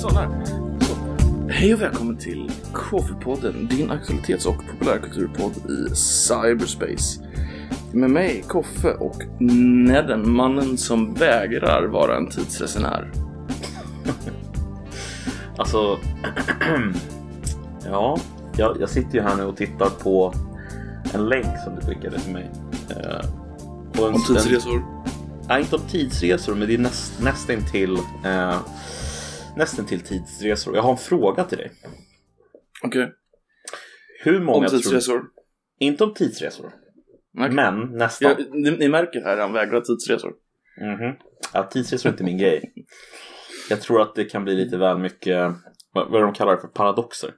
sån här. Så. Hej och välkommen till KF-podden, din aktualitets och populärkulturpodd i cyberspace. Med mig, Koffe och Nedden, mannen som vägrar vara en tidsresenär. Alltså, ja, jag, jag sitter ju här nu och tittar på en länk som du skickade till mig. Eh, Om tidsresor. Nej, inte om tidsresor, men det är näst, nästan till eh, nästan till tidsresor. Jag har en fråga till dig. Okej. Hur många Om tidsresor. Tror, inte om tidsresor, Okej. men nästan. Ja, ni, ni märker här, han vägrar tidsresor. Mhm. Ja, tidsresor är inte min grej. Jag tror att det kan bli lite väl mycket, vad, vad de kallar det för, paradoxer.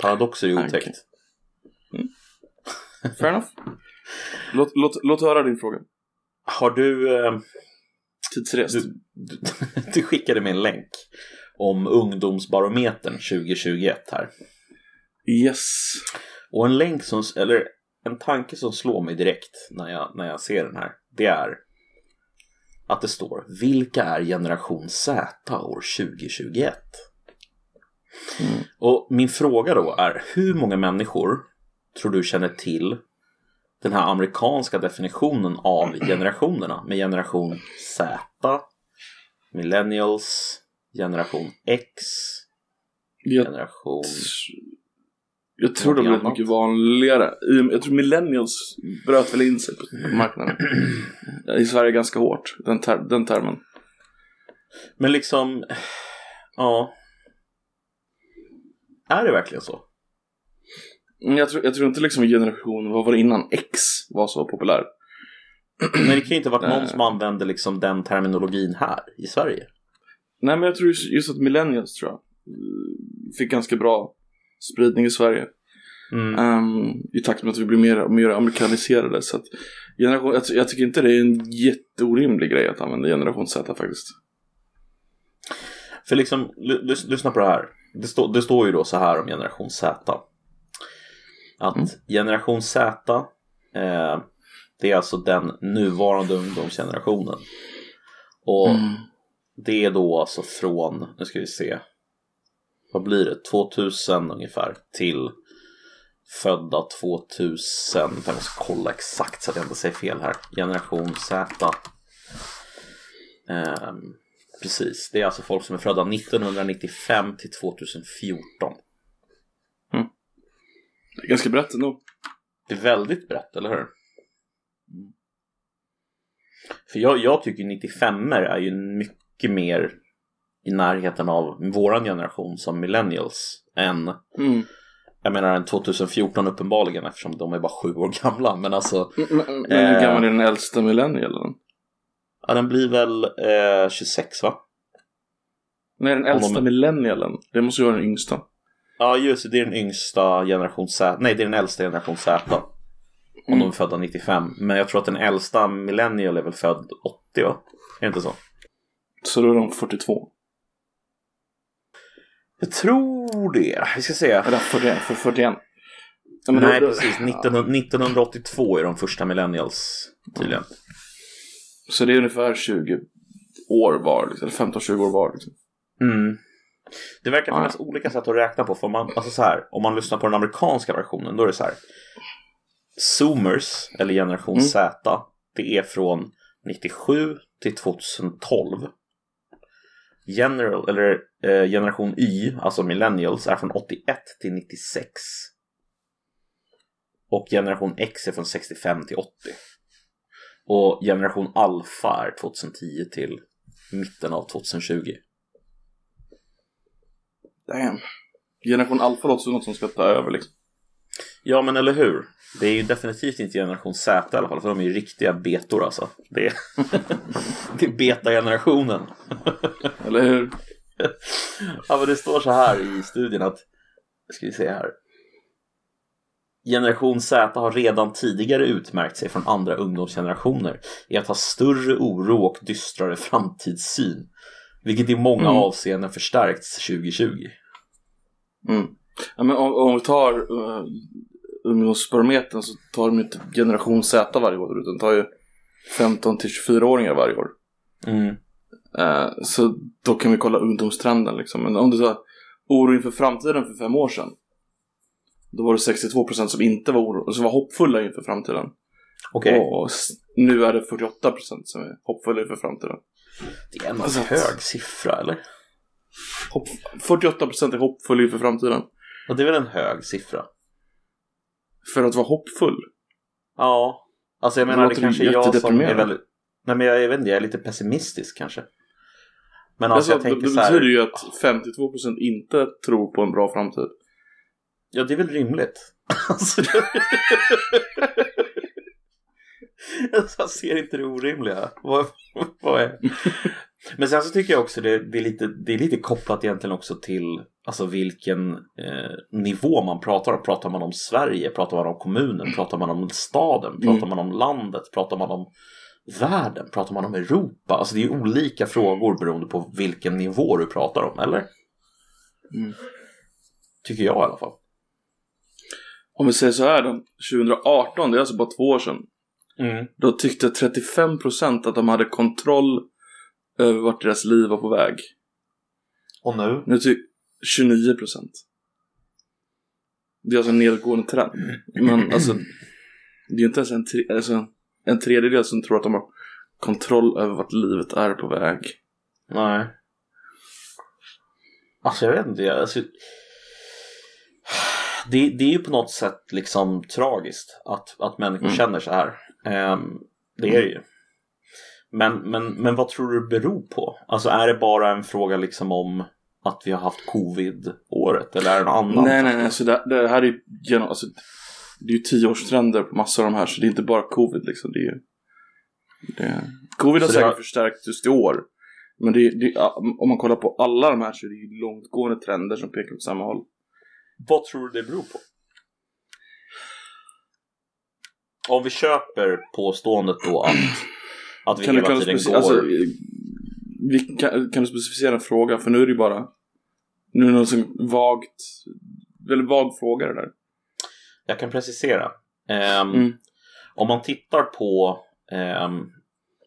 Paradoxer är otäckt. Okej. Fair enough. Låt, låt, låt höra din fråga. Har du, eh, Tidsrest. du, du, du skickade mig en länk om ungdomsbarometern 2021 här. Yes. Och en länk som, eller en tanke som slår mig direkt när jag, när jag ser den här, det är att det står Vilka är generation Z år 2021? Mm. Och min fråga då är hur många människor tror du känner till den här amerikanska definitionen av generationerna med generation Z, millennials, generation X, Jag, generation... jag tror blivit annat. mycket vanligare. Jag tror millennials bröt väl in sig på marknaden. I Sverige ganska hårt, den, ter- den termen. Men liksom, ja. Är det verkligen så? Jag tror, jag tror inte liksom generation, vad var det innan X var så populär? Men det kan ju inte ha varit någon som använde liksom den terminologin här i Sverige. Nej men jag tror just, att millennials tror jag eh, fick ganska bra spridning i Sverige. Mm. Ehm, I takt med att vi blir mer och mer amerikaniserade. Så att generation, jag, jag tycker inte det är en jätteorimlig grej att använda generation Z faktiskt. För liksom, ly- lys- lyssna på det här. Det, står- det står ju då så här om generation Z. Att Mm. generation Z, eh, det är alltså den nuvarande ungdomsgenerationen. Och Mm. det är då alltså från, nu ska vi se, vad blir det, 2000 ungefär till födda 2000. Jag måste kolla exakt så att jag inte säger fel här. Generation Z. Ehm, precis, det är alltså folk som är födda 1995 till 2014. Det är ganska brett ändå. Det är väldigt brett, eller hur? För jag, jag tycker 95 är ju mycket mer i närheten av våran generation som millennials än Mm. jag menar en 2014 uppenbarligen eftersom de är bara sju år gamla men alltså Men, men, men hur Eh. gammal är den äldsta millennialen? ja, den blir väl eh, 26 va? Nej, den äldsta de- millennialen. Det måste ju vara den yngsta. Ja just det, det är den yngsta generation Z, nej det är den äldsta generation Z om Mm. de är födda 95 men jag tror att den äldsta millennial är väl född 80 va? Är det inte så? Så då är de 42. Jag tror det. Vi ska se. Eller 41. För 41. Ja, Nej, då- precis. 19, 1982 är de första millennials tydligen. Så det är ungefär 20 år var, liksom, eller 15-20 år var. Liksom. Mm. Det verkar Ja. finnas olika sätt att räkna på. För man, alltså så här, om man lyssnar på den amerikanska versionen, då är det så här. Zoomers, eller generation Mm. Z, det är från 97 till 2012. General, eller eh, generation Y, alltså millennials, är från 81 till 96. Och generation X är från 65 till 80. Och generation alfa är 2010 till mitten av 2020. Damn. Generation alfa låter som något som ska ta över liksom. Ja men eller hur? Det är ju definitivt inte generation Z i alla fall för de är ju riktiga betor alltså. Det är, det är beta-generationen. Eller hur? Ja men det står så här i studien att, ska vi se här. Generation Z har redan tidigare utmärkt sig från andra ungdomsgenerationer i att ha större oro och dystrare framtidssyn. Vilket i många Mm. avseenden förstärkts 2020. Mm. Ja, men om, om vi tar uh, ungdomsbarometern så tar de ju inte generation Z varje år utan tar ju 15 till 24-åringar varje år. Mm. Eh, så då kan vi kolla ungdomstrenden liksom. Men om du tar oro inför framtiden för fem år sedan. Då var det 62% som inte var oro, som var hoppfulla inför framtiden. Okej, Och nu är det 48% som är hoppfulla inför framtiden. Det är en alltså- hög siffra eller? Hopp, 48% är hoppfulla inför framtiden. Och det är väl en hög siffra? För att vara hoppfull. Ja, alltså jag Det menar det låter kanske är jag som är väldigt... Nej men jag, jag vet inte, jag är lite pessimistisk kanske. Men Alltså, alltså, jag det, tänker det så här, betyder ju att 52% inte tror på en bra framtid. Ja, det är väl rimligt. Alltså, jag ser inte det orimliga. Vad, vad är... Men sen så tycker jag också det, det, är lite, det är lite kopplat egentligen också till alltså vilken eh, nivå man pratar om. Pratar man om Sverige? Pratar man om kommunen? Pratar man om staden? Pratar man om landet? Pratar man om världen? Pratar man om Europa? Alltså det är olika frågor beroende på vilken nivå du pratar om, eller? Mm. Tycker jag i alla fall. Om vi säger så här då. 2018, det är alltså bara två år sedan. Mm. Då tyckte 35% att de hade kontroll över vart deras liv var på väg. Och nu? Nu tycker 29%. Det är alltså en nedgående trend. Men alltså, det är inte ens en, tre, alltså, en tredjedel som tror att de har kontroll över vart livet är på väg. Nej. Alltså jag vet inte. jag- Alltså, det, det är ju på något sätt liksom tragiskt att, att människor Mm. känner så här. Ehm, det är det ju. Men, men, men vad tror du det beror på? Alltså är det bara en fråga liksom om att vi har haft covid-året eller är det någon annan? Nej, nej, nej. Så det, det här är ju genom, alltså, det är ju tioårstrender på massor av de här. Så det är inte bara covid liksom. Det är det, covid har Så säkert har- förstärkt just i år. Men det, det, om man kollar på alla de här så är det ju långtgående trender som pekar åt samma håll. Vad tror du det beror på? Om vi köper påståendet då att, att vi Kan du, hela kan, du tiden speci- går... alltså, vi, kan, kan du specificera en fråga? För nu är det ju bara Nu är det något som vagt Väldigt vag fråga det där Jag kan precisera. Ehm, Mm. Om man tittar på ehm,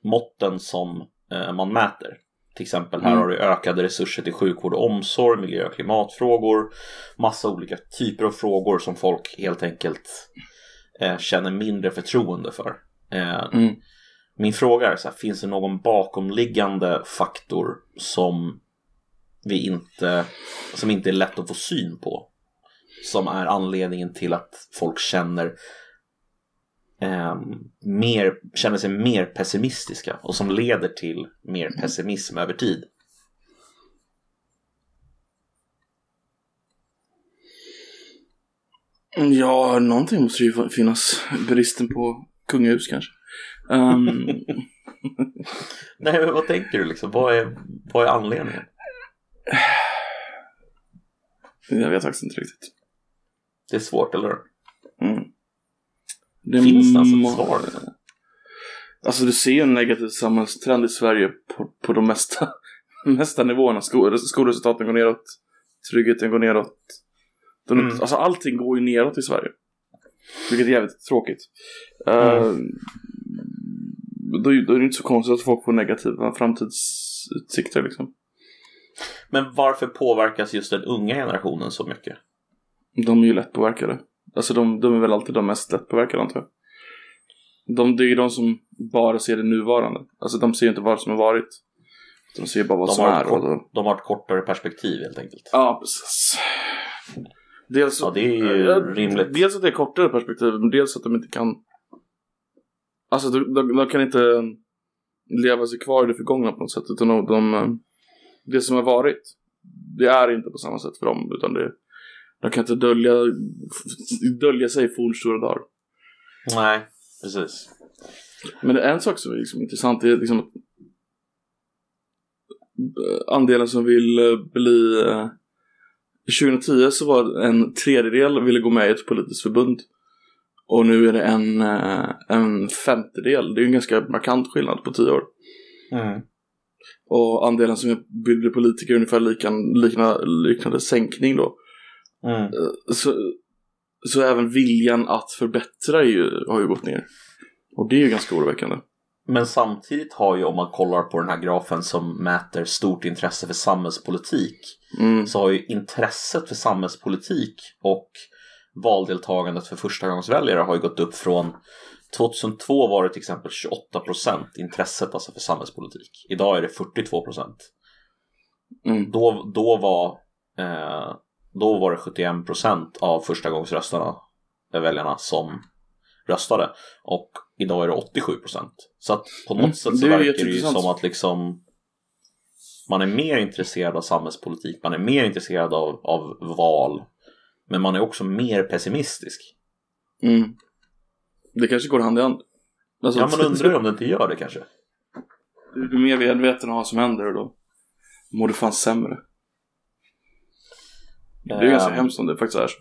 måtten som eh, man mäter. Till exempel här Mm. har du ökade resurser till sjukvård och omsorg, miljö och klimatfrågor. Massa olika typer av frågor som folk helt enkelt eh, känner mindre förtroende för. Eh, Mm. Min fråga är så här, finns det någon bakomliggande faktor som vi inte, som inte är lätt att få syn på? Som är anledningen till att folk känner ehm, mer, känner sig mer pessimistiska och som leder till mer pessimism över tid. Ja, någonting måste ju finnas Bristen på kungahus kanske Ehm, Nej, men vad tänker du liksom? Vad är, vad är anledningen? Jag vet faktiskt inte riktigt Det är svårt, eller mm. det Finns det alltså ett svar? Alltså du ser ju en negativ samhällstrend i Sverige på, på de mesta, mesta nivåerna. Skol, skolresultaten går neråt, tryggheten går neråt. De, Mm. Alltså allting går ju neråt i Sverige. Vilket är jävligt tråkigt. Eh, då, är- då är det inte så konstigt att folk får negativa framtidsutsikter liksom. Men varför påverkas just den unga generationen så mycket? De är ju lättpåverkade. Alltså de, de är väl alltid de mest lättpåverkade antar jag. De, det är ju de som bara ser det nuvarande. Alltså de ser ju inte vad som har varit. De ser bara vad De som är. kort, då... de har ett kortare perspektiv helt enkelt. Ja, precis. Dels, Ja, det är ju Ja, rimligt. Dels att det är kortare perspektiv, men dels att de inte kan... Alltså de, de, de kan inte leva sig kvar i det förgångna på något sätt. Utan de, de, det som har varit, det är inte på samma sätt för dem. Utan det, de kan inte dölja, dölja sig i fornstora dagar. Nej, precis. Men en sak som är liksom intressant, är liksom att eh, andelen som vill eh, bli eh, 2010 så var en tredjedel ville gå med i ett politiskt förbund. Och nu är det en, eh, en femtedel, det är ju en ganska markant skillnad på tio år. Mm. och andelen som vill bli politiker är ungefär likan, likna, liknande sänkning då. Mm. Eh, så, så även viljan att förbättra är ju, har ju gått ner. Och det är ju ganska oroväckande. Men samtidigt har ju om man kollar på den här grafen som mäter stort intresse för samhällspolitik Mm. så har ju intresset för samhällspolitik och valdeltagandet för förstagångsväljare har ju gått upp från 2002 var det till exempel 28% intresset alltså för samhällspolitik. Idag är det 42%. Mm. Då, då, var, eh, då var det 71% av förstagångsröstarna, eh, väljarna, som röstade. Och idag är det 87%. Så att på något Mm, sätt så det verkar det ju som att liksom man är mer intresserad av samhällspolitik, man är mer intresserad av, av val. Men man är också mer pessimistisk. Mm. Det kanske går hand i hand. Alltså, Ja, man undrar om det inte gör det kanske. Du blir mer medveten om vad som händer och då mår du fan sämre. Det är ju ganska Ehm, hemskt om det faktiskt är så.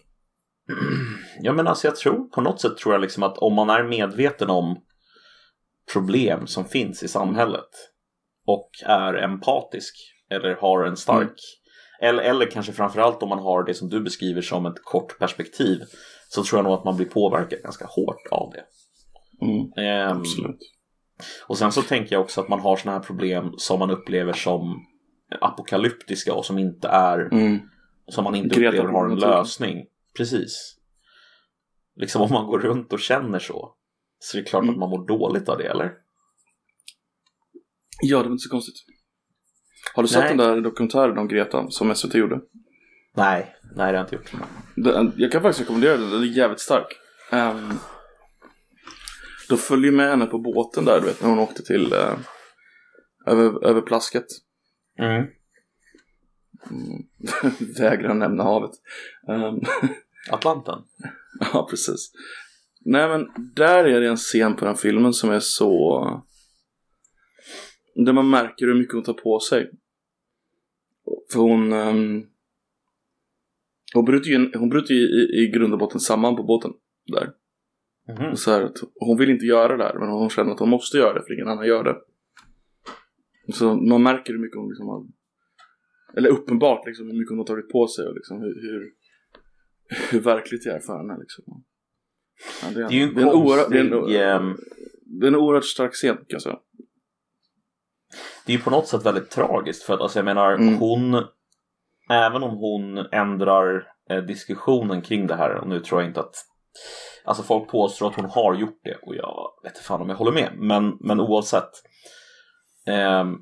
Ja men alltså jag tror på något sätt tror jag liksom att om man är medveten om problem som finns i samhället och är empatisk eller har en stark Mm. eller, eller kanske framförallt om man har det som du beskriver som ett kort perspektiv så tror jag nog att man blir påverkad ganska hårt av det. Mm. Ehm, Absolut. och sen så tänker jag också att man har sådana här problem som man upplever som apokalyptiska och som inte är Mm. som man inte Greta upplever har en lösning. Precis. Liksom om man går runt och känner så så är det klart Mm. att man mår dåligt av det, eller? Ja, det var inte så konstigt. Har du sett den där dokumentären om Greta som SVT gjorde? Nej, nej det har jag inte gjort. Den, jag kan faktiskt rekommendera den, den är jävligt stark. Um, då följer med henne på båten där, du vet, när hon åkte till eh, över, över plasket. Mm. Mm. Vägrar nämna havet. Ehm, Atlanten? ja, precis. Nej, men där är det en scen på den filmen som är så... Där man märker hur mycket hon tar på sig. För hon... Um, hon bryter ju, hon bryter ju i, i grund och botten samman på båten. Där. Mhm. Och så här, att hon vill inte göra det där, men hon känner att hon måste göra det för ingen annan gör det. Så man märker hur mycket hon liksom har... Eller uppenbart liksom hur mycket hon har tagit på sig och liksom hur, hur, hur verkligt det är för henne liksom. Ja, det, är, en det är en, konstig, ehm, det är en oerhört stark scen kan jag säga. Det är ju på något sätt väldigt tragiskt för att alltså jag menar Mm. hon Även om hon ändrar eh, diskussionen kring det här och nu tror jag inte att Alltså folk påstår att hon har gjort det och jag vet inte fan om jag håller med men, men oavsett ehm,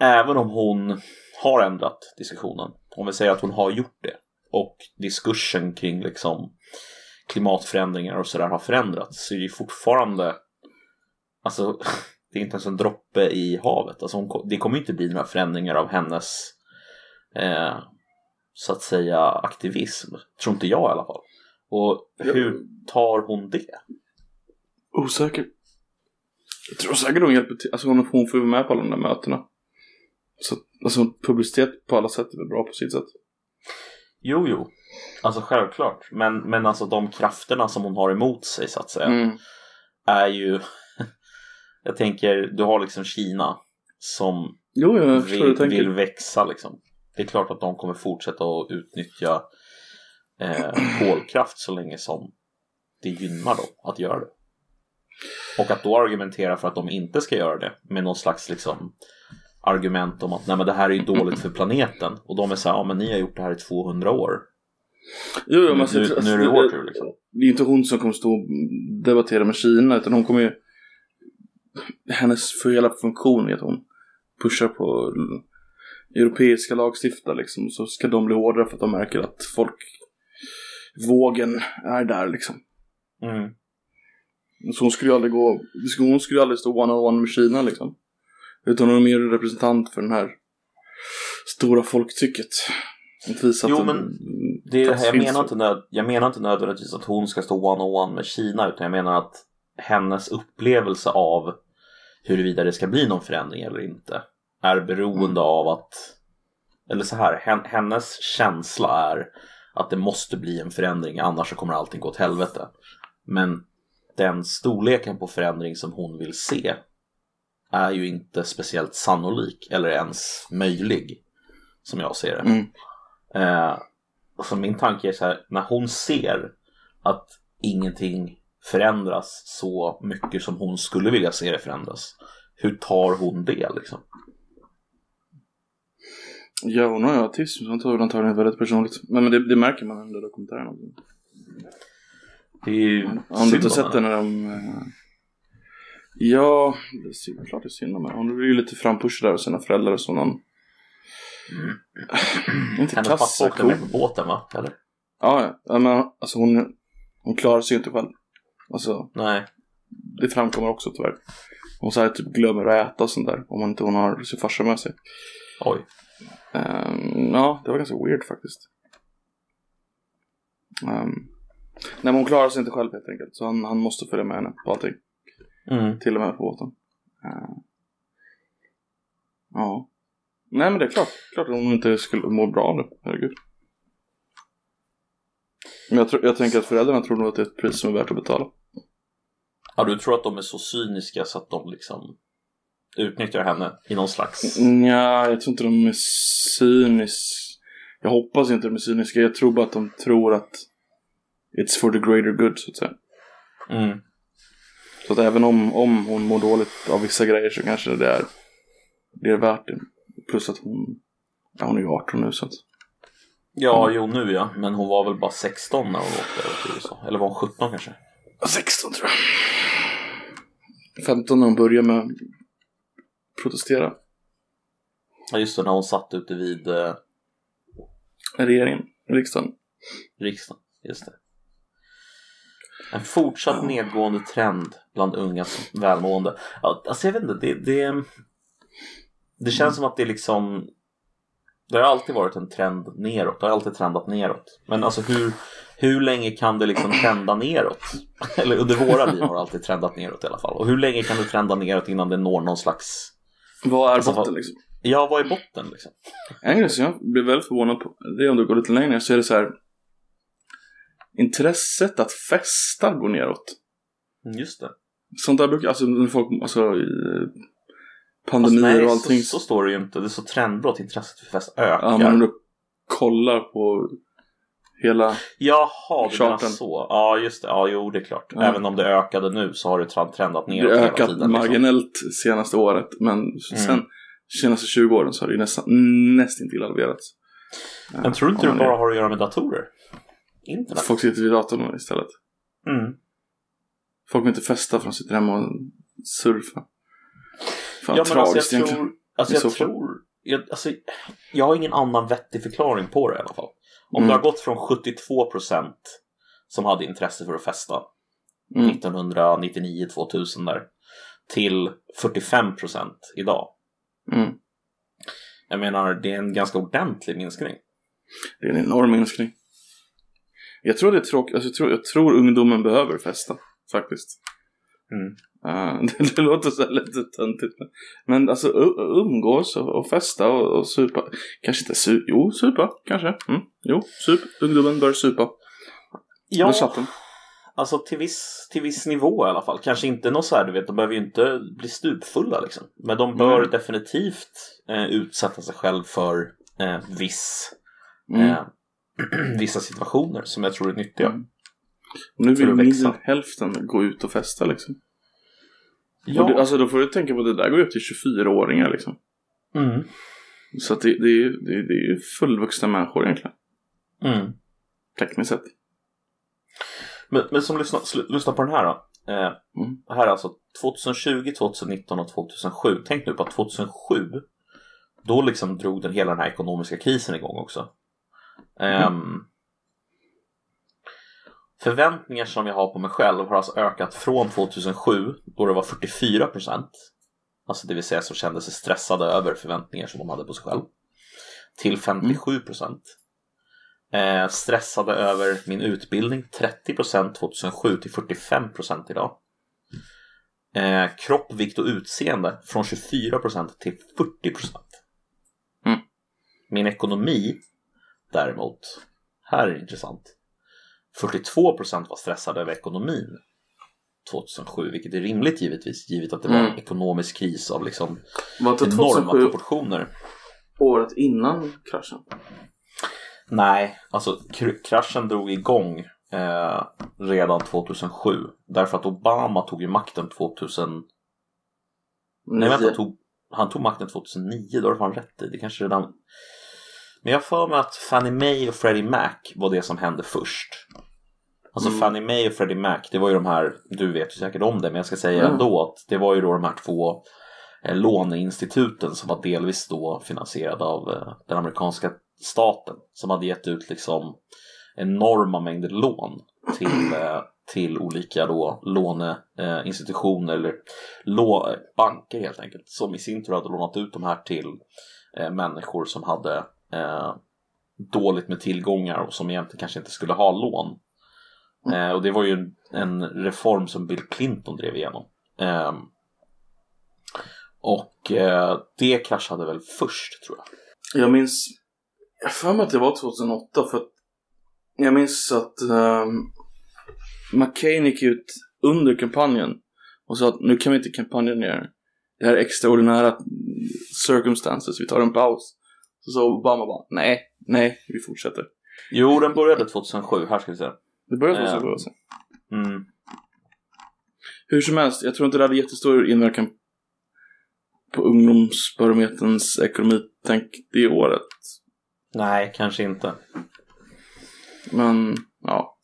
Även om hon har ändrat diskussionen Om vi säger att hon har gjort det och diskursen kring liksom klimatförändringar och sådär har förändrats så är det fortfarande Alltså det är inte ens en droppe i havet. Alltså hon, det kommer inte bli några förändringar av hennes eh, så att säga aktivism. Tror inte jag i alla fall. Och hur tar hon det? Osäker. Jag tror säkert hon hjälper till. Alltså hon, hon får ju vara med på alla de där mötena. Så alltså publicitet på alla sätt är väl bra på sitt sätt. Jo, jo. Alltså självklart. Men, men alltså de krafterna som hon har emot sig så att säga Mm. är ju Jag tänker, du har liksom Kina som Jo, jag vill, tänker. vill växa liksom. Det är klart att de kommer fortsätta att utnyttja eh, kolkraft så länge som det gynnar dem att göra det. Och att då argumentera för att de inte ska göra det med någon slags liksom argument om att nej men det här är ju dåligt för planeten och de är så här, ja men ni har gjort det här i 200 år. Jo, jo, Nu- men alltså, nu- jag tror- nu är det alltså, vår tur, liksom. Det är inte hon som kommer stå och debattera med Kina utan hon kommer ju hennes för hela funktion är att hon pushar på europeiska lagstiftare liksom så ska de bli hårdare för att de märker att folk vågen är där liksom. Mm. Så hon skulle ju aldrig gå, hon skulle ju aldrig stå one-on-one med Kina liksom. Utan hon är mer en representant för den här stora folktycket. Att visa Jo, att men Det fast jag, menar det. inte nöd, jag menar inte nödvändigtvis att hon ska stå one-on-one med Kina utan jag menar att hennes upplevelse av huruvida det ska bli någon förändring eller inte är beroende av att eller så här, hen, hennes känsla är att det måste bli en förändring annars så kommer allting gå åt helvete. Men den storleken på förändring som hon vill se är ju inte speciellt sannolik eller ens möjlig som jag ser det. Mm. Eh, så min tanke är så här, när hon ser att ingenting förändras så mycket som hon skulle vilja se det förändras. Hur tar hon det liksom? Ja, hon har ju autism så hon tar antagligen väldigt personligt. Men, men det, det märker man under dokumentären också. Det är ju Har du inte sett det när de... eh, Ja, det är synd- klart det är synd om henne. Hon blir ju lite frampushad där av sina föräldrar som någon... Inte Hennes pappa åkte med på båten va? Eller? Ja, ja, men alltså hon, hon klarar sig ju inte själv. Alltså, Nej. det framkommer också tyvärr. Hon så här, typ glömmer att äta och sånt där. Om inte hon har sin farsa med sig. Oj. Ehm, ja, det var ganska weird faktiskt. Um, nej, men hon klarar sig inte själv helt enkelt. Så han, han måste följa med henne på allting. Mm. Till och med på båten. Ehm, ja. Nej men det är klart. Klart att hon inte skulle må bra det. Herregud. Men jag, tror, jag tänker att föräldrarna tror nog att det är ett pris som är värt att betala. Ja, du tror att de är så cyniska så att de liksom utnyttjar henne i någon slags... Nja, jag tror inte de är cyniska. Jag hoppas inte de är cyniska. Jag tror bara att de tror att it's for the greater good så att säga. Mm. Så att även om, om hon mår dåligt av vissa grejer så kanske det är, det är värt det. Plus att hon, ja, hon är ju 18 nu så att. Ja, jo nu ja. Men hon var väl bara 16 när hon åkte över till USA. Eller var hon 17 kanske? 16 tror jag. 15 när hon började med protestera. Ja, just det. När hon satt ute vid eh, Regeringen, riksdagen. riksdagen. Just det. En fortsatt nedgående trend bland ungas välmående. Alltså jag vet inte, det, det, det känns som att det liksom Det har alltid varit en trend neråt, det har alltid trendat neråt. Men alltså hur, hur länge kan det liksom trenda neråt? Eller under våra liv har det alltid trendat neråt i alla fall. Och hur länge kan det trenda neråt innan det når någon slags Vad är Alltså, botten liksom? Ja, vad är botten liksom? En grej som jag blir väldigt förvånad på, det är om du går lite längre, så är det så här. Intresset att festa går neråt. Mm, Just det. Sånt där brukar, alltså när folk, alltså i pandemier nej, och allting. så, så står det ju inte. Det är så trendbrott, intresset för fest ökar. Ja, men om du kollar på hela, Jaha, du menar Charten. så. Ja, just det. Ja, jo, det är klart. Ja. Även om det ökade nu så har det trend- trendat det neråt har hela ökat tiden. Liksom. marginellt senaste året. Men sen senaste 20 åren så har det nästan, nästintill halverats. Men tror du inte det bara har att göra med datorer? Internet? Folk sitter vid datorn istället. Mm. Folk vill inte festa för de sitter hemma och surfar. Fan Ja, men alltså tragiskt jag egentligen. tror... Alltså jag tror... Jag, alltså, jag har ingen annan vettig förklaring på det i alla fall. Om Mm. det har gått från 72% som hade intresse för att festa Mm. 1999-2000 där till 45% idag. Mm. Jag menar, det är en ganska ordentlig minskning. Det är en enorm minskning. Jag tror det är tråkigt. Alltså, jag, tror, jag tror ungdomen behöver festa. Faktiskt. Mm. Det, det låter så lite töntigt. Men, alltså umgås och, och festa och, och supa. Kanske inte supa. Jo, supa. Kanske. Mm. Jo, sup. Ungdomen bör supa. Ja, alltså till viss, till viss nivå i alla fall. Kanske inte något så här, du vet, de behöver ju inte bli stupfulla liksom. Men de bör Mm. definitivt eh, utsätta sig själv för eh, viss, Mm. eh, vissa situationer som jag tror är nyttiga. Mm. Nu vill mer än hälften gå ut och festa liksom. Ja, det, alltså då får du tänka på att det där går ut till 24-åringar liksom. mm, Så det, det, är ju, det, det är ju fullvuxna människor egentligen. mm. Tekniskt sett. Men, men som lyssna, sl- lyssna på den här då. Eh, Mm. Här är alltså 2020, 2019 och 2007. Tänk nu på att 2007 då liksom drog den hela den här ekonomiska krisen igång också. Ehm, förväntningar som jag har på mig själv har alltså ökat från 2007 då det var 44 procent. Alltså det vill säga som kände sig stressade över förväntningar som de hade på sig själv. Till 57 procent. Eh, stressade över min utbildning 30 procent 2007 till 45 procent idag. Eh, kropp, vikt och utseende från 24 procent till 40 procent. Mm. Min ekonomi däremot, här är det intressant. 42 procent var stressade över ekonomin 2007, vilket är rimligt givetvis, givet att det var en Mm. ekonomisk kris av liksom enorma 2007 proportioner. året innan kraschen? Nej, alltså kr- kraschen drog igång eh, redan 2007. Därför att Obama tog ju makten 2000. Nej vänta, tog, han tog makten 2009, då har du fan rätt i. Det kanske redan... Men jag för mig att Fannie Mae och Freddie Mac var det som hände först. Alltså Mm. Fannie Mae och Freddie Mac, det var ju de här, du vet ju säkert om det, men jag ska säga Mm. ändå att det var ju då de här två eh, låneinstituten som var delvis då finansierade av eh, den amerikanska staten som hade gett ut liksom enorma mängder lån till, eh, till olika då låneinstitutioner eller lå, banker helt enkelt som i sin tur hade lånat ut de här till eh, människor som hade eh, dåligt med tillgångar och som egentligen kanske inte skulle ha lån. Eh, och det var ju en, reform som Bill Clinton drev igenom. Eh, och eh, det kraschade väl först tror jag. Jag minns, jag för mig att det var 2008 för att jag minns att um, McCain gick ut under kampanjen och sa att nu kan vi inte kampanja ner. Det här är extraordinära circumstances, vi tar en paus. Så sa Obama bara, nej, nej, vi fortsätter. Jo, den började 2007. Här ska vi se. Det började så Ja. bra. alltså. Mm. Hur som helst, jag tror inte det hade jättestor inverkan på ungdomsbarometerns ekonomitänk det året. Nej, kanske inte. Men, ja.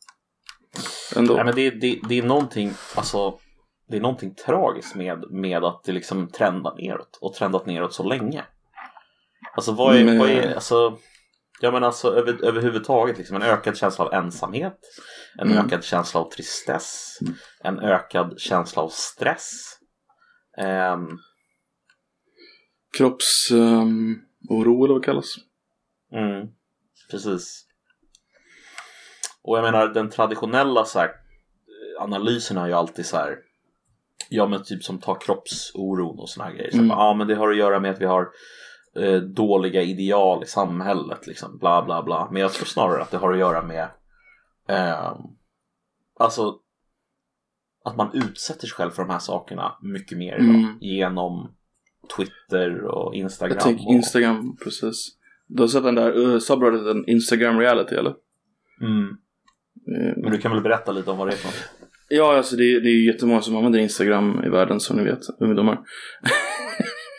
Ändå. Nej, men det, det, det är någonting, alltså, det är någonting tragiskt med, med att det liksom trendar neråt och trendat neråt så länge. Alltså vad är, Men- vad är alltså, ja men alltså över, överhuvudtaget liksom en ökad känsla av ensamhet, en Mm. ökad känsla av tristess, en ökad känsla av stress. Ehm, Kroppsoro eller vad det kallas. Mm, precis. Och jag menar den traditionella så här, eh, analysen är ju alltid så här. Ja men typ som tar kroppsoron och såna här grejer. Så Mm. bara, ja men det har att göra med att vi har eh, dåliga ideal i samhället liksom. Bla bla bla. Men jag tror snarare att det har att göra med eh, Alltså att man utsätter sig själv för de här sakerna mycket mer idag. Mm. Genom Twitter och Instagram. Jag tänker och, Instagram, precis. Du har sett den där uh, subredditen Instagram reality eller? Mm. Eh, Men du kan väl berätta lite om vad det är för något? Ja, alltså det, är- det är ju jättemånga som använder Instagram i världen som ni vet, ungdomar.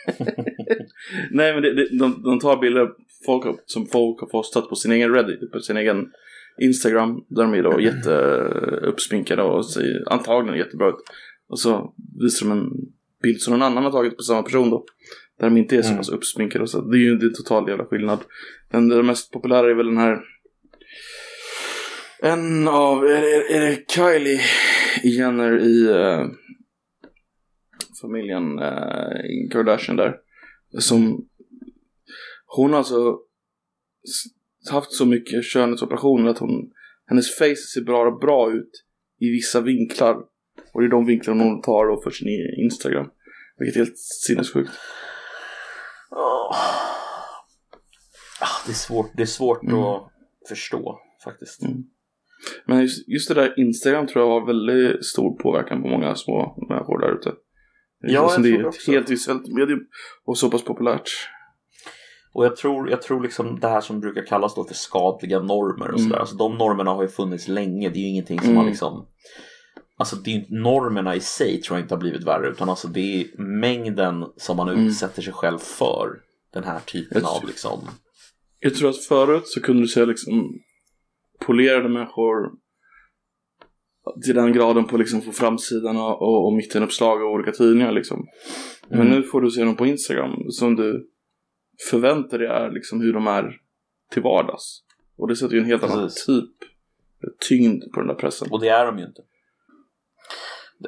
Nej men det, det, de, de tar bilder folk, har- som folk har postat på sin egen Reddit, på sin egen Instagram. Där de är då jätteuppsminkade och ser antagligen jättebra ut. Och så visar de en bild som någon annan har tagit på samma person då. Där de inte är så Mm. pass uppsminkade. och Så. Det är ju en total jävla skillnad. Den, den mest populära är väl den här en av, är det, är det Kylie Jenner i eh, familjen eh, Kardashian där. Som hon har alltså haft så mycket skönhetsoperationer att hon, hennes face ser bara bra ut i vissa vinklar. Och det är de vinklarna hon tar då för sin Instagram. Vilket är helt sinnessjukt. Ah, Det är svårt, det är svårt Mm. att förstå faktiskt. Mm. Men just, just det där Instagram tror jag har väldigt stor påverkan på många små människor där ute. Det Ja, jag det tror är det ett också. helt visuellt medium och så pass populärt. Och jag tror, jag tror liksom det här som brukar kallas då för skadliga normer och Mm. sådär. Alltså de normerna har ju funnits länge. Det är ju ingenting som Mm. har liksom Alltså det är ju inte normerna i sig tror jag inte har blivit värre utan alltså det är mängden som man Mm. utsätter sig själv för den här typen Jag av liksom Jag tror att förut så kunde du se liksom polerade människor till den graden på liksom på framsidan och, och, och mittenuppslag av olika tidningar liksom. Men Mm. nu får du se dem på Instagram som du förväntar dig är liksom hur de är till vardags. Och det sätter ju en helt annan Precis. typ tyngd på den där pressen. Och det är de ju inte.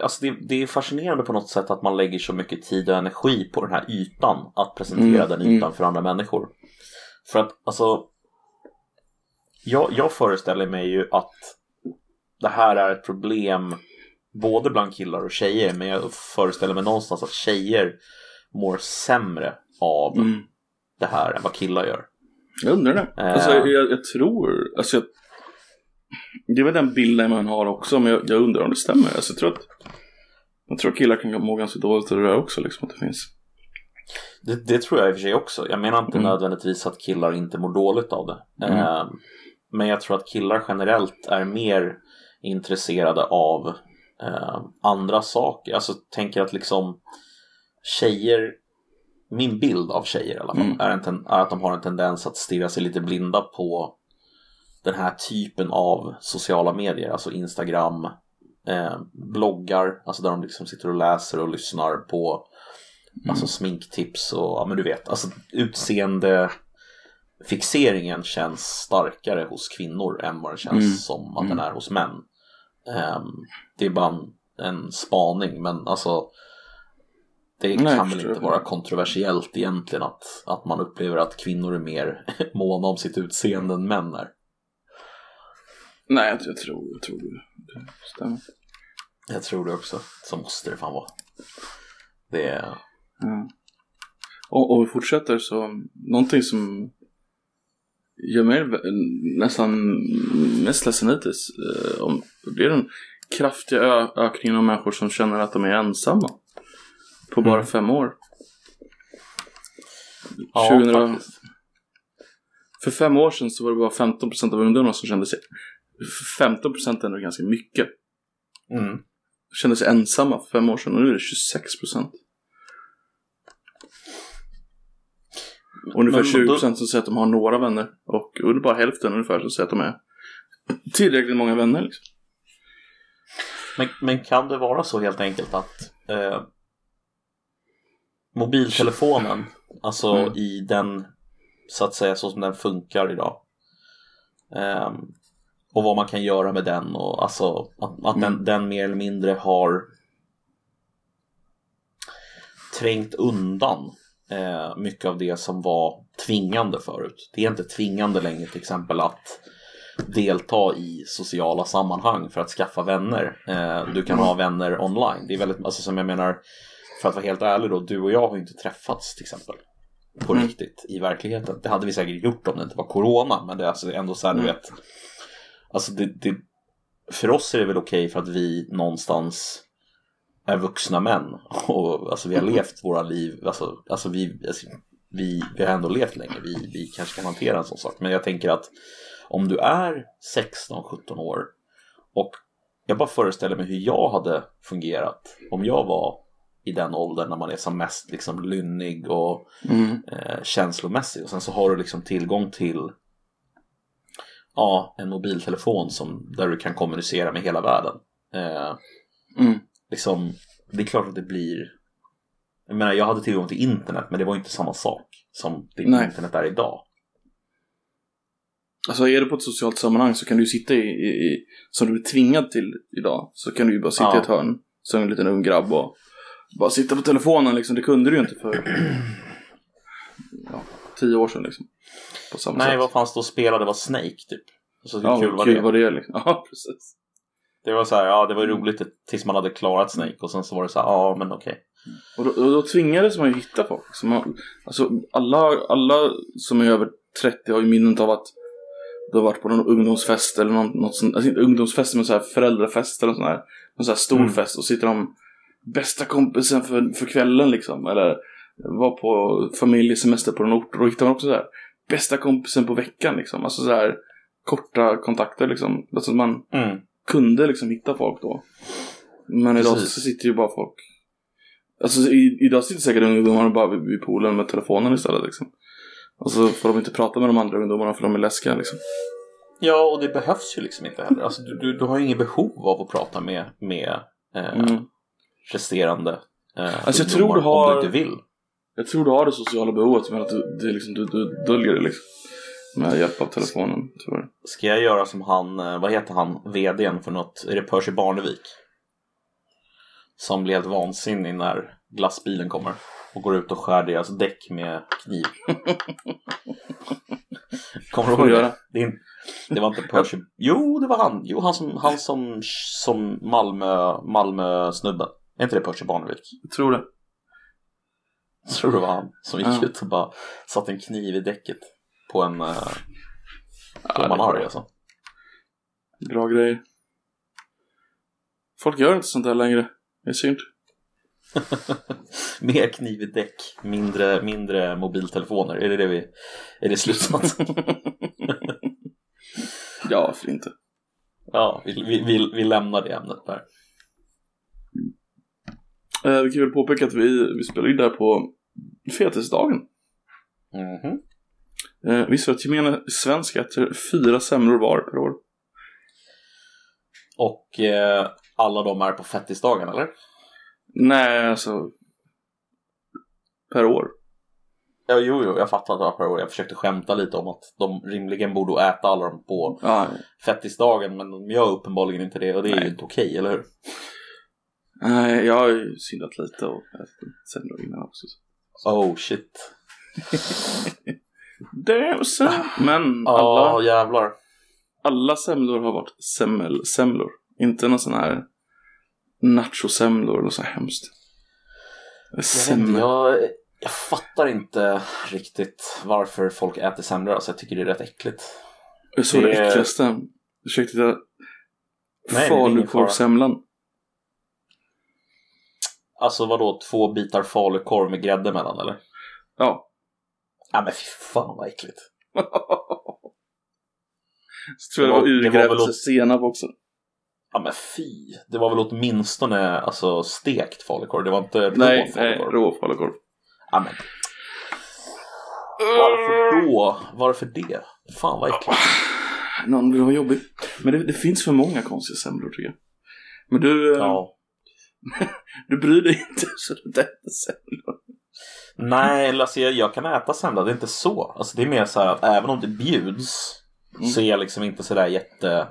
Alltså det, det är fascinerande på något sätt att man lägger så mycket tid och energi på den här ytan. Att presentera Mm, den ytan för andra människor. För att alltså. Jag, jag föreställer mig ju att det här är ett problem både bland killar och tjejer. Men jag föreställer mig någonstans att tjejer mår sämre av Mm. det här än vad killar gör. Jag undrar det. Eh. Alltså, jag, jag tror, alltså jag, det är väl den bilden man har också, men jag, jag undrar om det stämmer. Alltså, jag tror att jag tror att killar kan må ganska dåligt av det där också, liksom att det finns. Det, det tror jag i och för sig också. Jag menar inte Mm. nödvändigtvis att killar inte mår dåligt av det. Mm. Eh, men jag tror att killar generellt är mer intresserade av eh, andra saker. Alltså tänker att liksom tjejer, min bild av tjejer i alla fall, Mm. är, en är att de har en tendens att stirra sig lite blinda på den här typen av sociala medier, alltså Instagram, eh, bloggar, alltså där de liksom sitter och läser och lyssnar på alltså sminktips och ja men du vet, alltså utseende fixeringen känns starkare hos kvinnor än vad det känns Mm. som att den är hos män. Ehm, det är bara en, en spaning men alltså det Nej, kan väl inte vara kontroversiellt egentligen att, att man upplever att kvinnor är mer måna om sitt utseende än män är. Nej, jag, tror, jag tror det, stämmer. Jag tror det också. Så måste det fan vara. Det är... Ja. Och, och vi fortsätter så, någonting som gör mig nästan mest ledsen hittills, eh, om, det är den kraftiga ökningen av människor som känner att de är ensamma. På bara Mm. fem år. Ja, 2000 faktiskt. För fem år sedan så var det bara 15% av ungdomarna som kände sig 15% är ändå ganska mycket. Mm. Kände sig ensamma för fem år sedan och nu är det 26%. Ungefär Men då- 20% som säger att de har några vänner. Och är bara hälften ungefär som säger att de är tillräckligt många vänner. Liksom. Men, men kan det vara så helt enkelt att eh, mobiltelefonen, alltså Mm. i den, så att säga så som den funkar idag, ehm, och vad man kan göra med den och alltså att, att den, Mm. den mer eller mindre har trängt undan eh, mycket av det som var tvingande förut. Det är inte tvingande längre till exempel att delta i sociala sammanhang för att skaffa vänner. Eh, du kan ha vänner online. Det är väldigt, alltså som jag menar, för att vara helt ärlig då, du och jag har ju inte träffats till exempel. På Mm. riktigt i verkligheten. Det hade vi säkert gjort om det inte var corona, men det är alltså ändå så här, du Mm. vet. Alltså det, det, för oss är det väl okej för att vi någonstans är vuxna män och alltså vi har levt våra liv, alltså, alltså vi, alltså, vi, vi har ändå levt länge, vi, vi kanske kan hantera en sån sak. Men jag tänker att om du är 16-17 år och jag bara föreställer mig hur jag hade fungerat om jag var i den åldern när man är som mest liksom lynnig och Mm. eh, känslomässig och sen så har du liksom tillgång till ja, en mobiltelefon som, där du kan kommunicera med hela världen. Eh, Mm. Liksom, det är klart att det blir jag menar jag hade tillgång till internet men det var inte samma sak som det Nej. internet är idag. Alltså är du på ett socialt sammanhang så kan du sitta i, i, i som du är tvingad till idag, så kan du ju bara sitta Ja. i ett hörn som en liten ung grabb och bara sitta på telefonen liksom. Det kunde du ju inte för ja, tio år sedan liksom. På samma Nej, sätt. vad fanns det att spela? Det var Snake typ. Alltså, hur ja, kul vad var kul det? var det liksom. Ja, precis. Det var så här, ja det var Mm. roligt tills man hade klarat Snake och sen så var det så här, ja men okej. Och då, och då tvingades man ju hitta folk. Så man, alltså alla, alla som är över 30 har ju minnet av att du har varit på någon ungdomsfest eller någon, något sånt, alltså inte ungdomsfest men så här föräldrafest eller sån här, någon sån här stor Mm. fest och sitter de bästa kompisen för, för kvällen liksom. Eller var på familjesemester på någon ort och då hittar man också så här bästa kompisen på veckan liksom. Alltså så här korta kontakter liksom. Alltså man Mm. Kunde liksom hitta folk då. Men idag Precis. så sitter ju bara folk Alltså i, idag sitter säkert ungdomarna bara vid, vid poolen med telefonen istället liksom. Och så får de inte prata med de andra ungdomarna för de är läskiga liksom. Ja, och det behövs ju liksom inte heller. Alltså, du, du, du har ju inget behov av att prata med, med eh, Mm. resterande eh, Alltså, jag tror du har- om du inte vill. Jag tror du har det sociala behovet men att du, det liksom, du, du döljer det liksom. Med hjälp av telefonen, jag. Ska jag göra som han, eh, vad heter han, vdn för något, är det Percy Barnevik? Som helt vansinnig när glassbilen kommer och går ut och skär deras däck med kniv. Kommer du ihåg det? göra? Det, det var inte Percy, jo det var han, jo han som, han som, som Malmö, Malmö-snubben. Är inte det Percy Barnevik? Jag tror det. Jag tror det var han som gick ut och bara satte en kniv i däcket på en, eh, Ja, på en det arg bra. alltså. Bra grejer. Folk gör inte sånt där längre. Det är synd. Mer kniv i däck, mindre, mindre mobiltelefoner. Är det det vi... Är det slutsatsen? ja, för inte. Ja, vi, vi, vi, vi lämnar det ämnet där. Eh, vi kan väl påpeka att vi, vi spelar in där på fetisdagen. Mhm. Eh, visste du att gemene svensk äter fyra semlor var per år? Och eh, alla de är på fettisdagen, eller? Nej, alltså per år. Ja, jo, jo, jag fattar att det var per år. Jag försökte skämta lite om att de rimligen borde äta alla dem på Ja, fettisdagen, men de gör uppenbarligen inte det och det är ju Nej. inte okej, eller hur? nej, jag har ju syndat lite och ätit semlor innan också. Oh shit. Damn son. Men Ja, alla, jävlar. alla semlor har varit semmelsemlor. Inte någon sån här nachosemlor eller så hemskt. Jag, inte, Semmel. jag, jag fattar inte riktigt varför folk äter semlor. Alltså, jag tycker det är rätt äckligt. Jag såg det det äckligaste. Det ingen falukorvsemlan. Alltså vadå, två bitar falukorv med grädde mellan eller? Ja. Ja men fy fan vad äckligt. Så tror jag det var Det var- det var väl urgrävd åt- senap också. Ja men fy. Det var väl åtminstone alltså, stekt falukorv. Det var inte rå Nej, nej, falukorv. rå falukorv. Ja, men. Varför då? Varför det? Fan vad äckligt. Någon vill vara jobbig. Men det, det finns för många konstiga semlor tycker jag. Men du, eh, Ja. du bryr dig inte så du inte äter semlor. Nej, eller alltså jag, jag kan äta semla, det är inte så. Alltså det är mer så här att även om det bjuds Mm. så är jag liksom inte sådär jätte...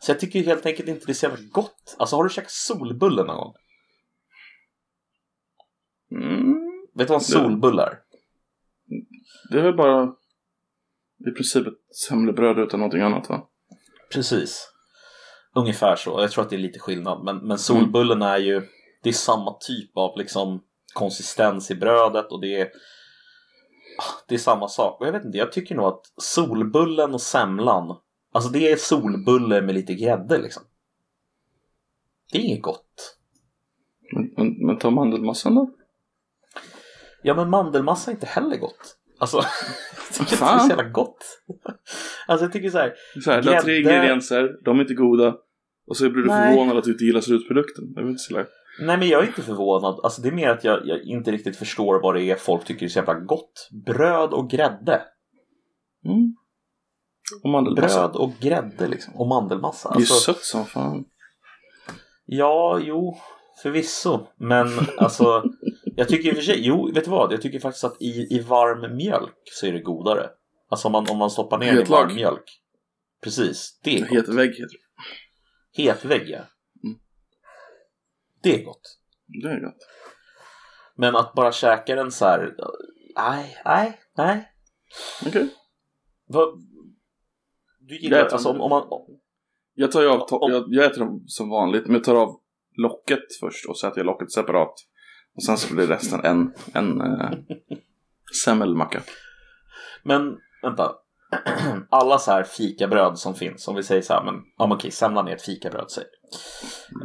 Så jag tycker helt enkelt inte det är så jävla gott. Alltså har du käkat solbulle någon gång? Mm. Vet du vad en solbulle är? Det är väl bara i princip ett semlebröd utan någonting annat va? Precis. Ungefär så. Jag tror att det är lite skillnad. Men, men solbullen är ju, det är samma typ av liksom konsistens i brödet och det är det är samma sak. Och jag vet inte, jag tycker nog att solbullen och semlan, alltså det är solbulle med lite grädde liksom. Det är inget gott. Men, men, men ta mandelmassan då? Ja men mandelmassa är inte heller gott. Alltså, jag tycker inte det är så jävla gott. Alltså jag tycker så här, Så här, du har tre Grädde. ingredienser, de är inte goda. Och så blir du Nej. förvånad att du inte gillar slutprodukten. Det är väl inte så lätt. Nej men jag är inte förvånad. Alltså det är mer att jag, jag inte riktigt förstår vad det är folk tycker är så jävla gott. Bröd och grädde. Mm. Och mandelmassa. Bröd och grädde liksom. Och mandelmassa. Det är ju Alltså, sött som fan. ja, jo, förvisso. Men alltså, jag tycker i och för sig, jo, vet du vad? Jag tycker faktiskt att i, i varm mjölk så är det godare. Alltså om man, om man stoppar ner den i varm mjölk. Precis, det är gott. Het vägg heter det. Hetvägg, ja. Det är gott. Det är gott. Men att bara käka den så här, nej, nej, nej. Okej. Vad... Du gillar, Jag alltså om, om man... Jag tar ju av, Om- jag, jag äter dem som vanligt, men jag tar av locket först och så äter jag locket separat. Och sen så blir resten en, en eh, semmelmacka. Men vänta. Alla så här fikabröd som finns, om vi säger så här, men ja, okej, semlan är ett fikabröd, säg.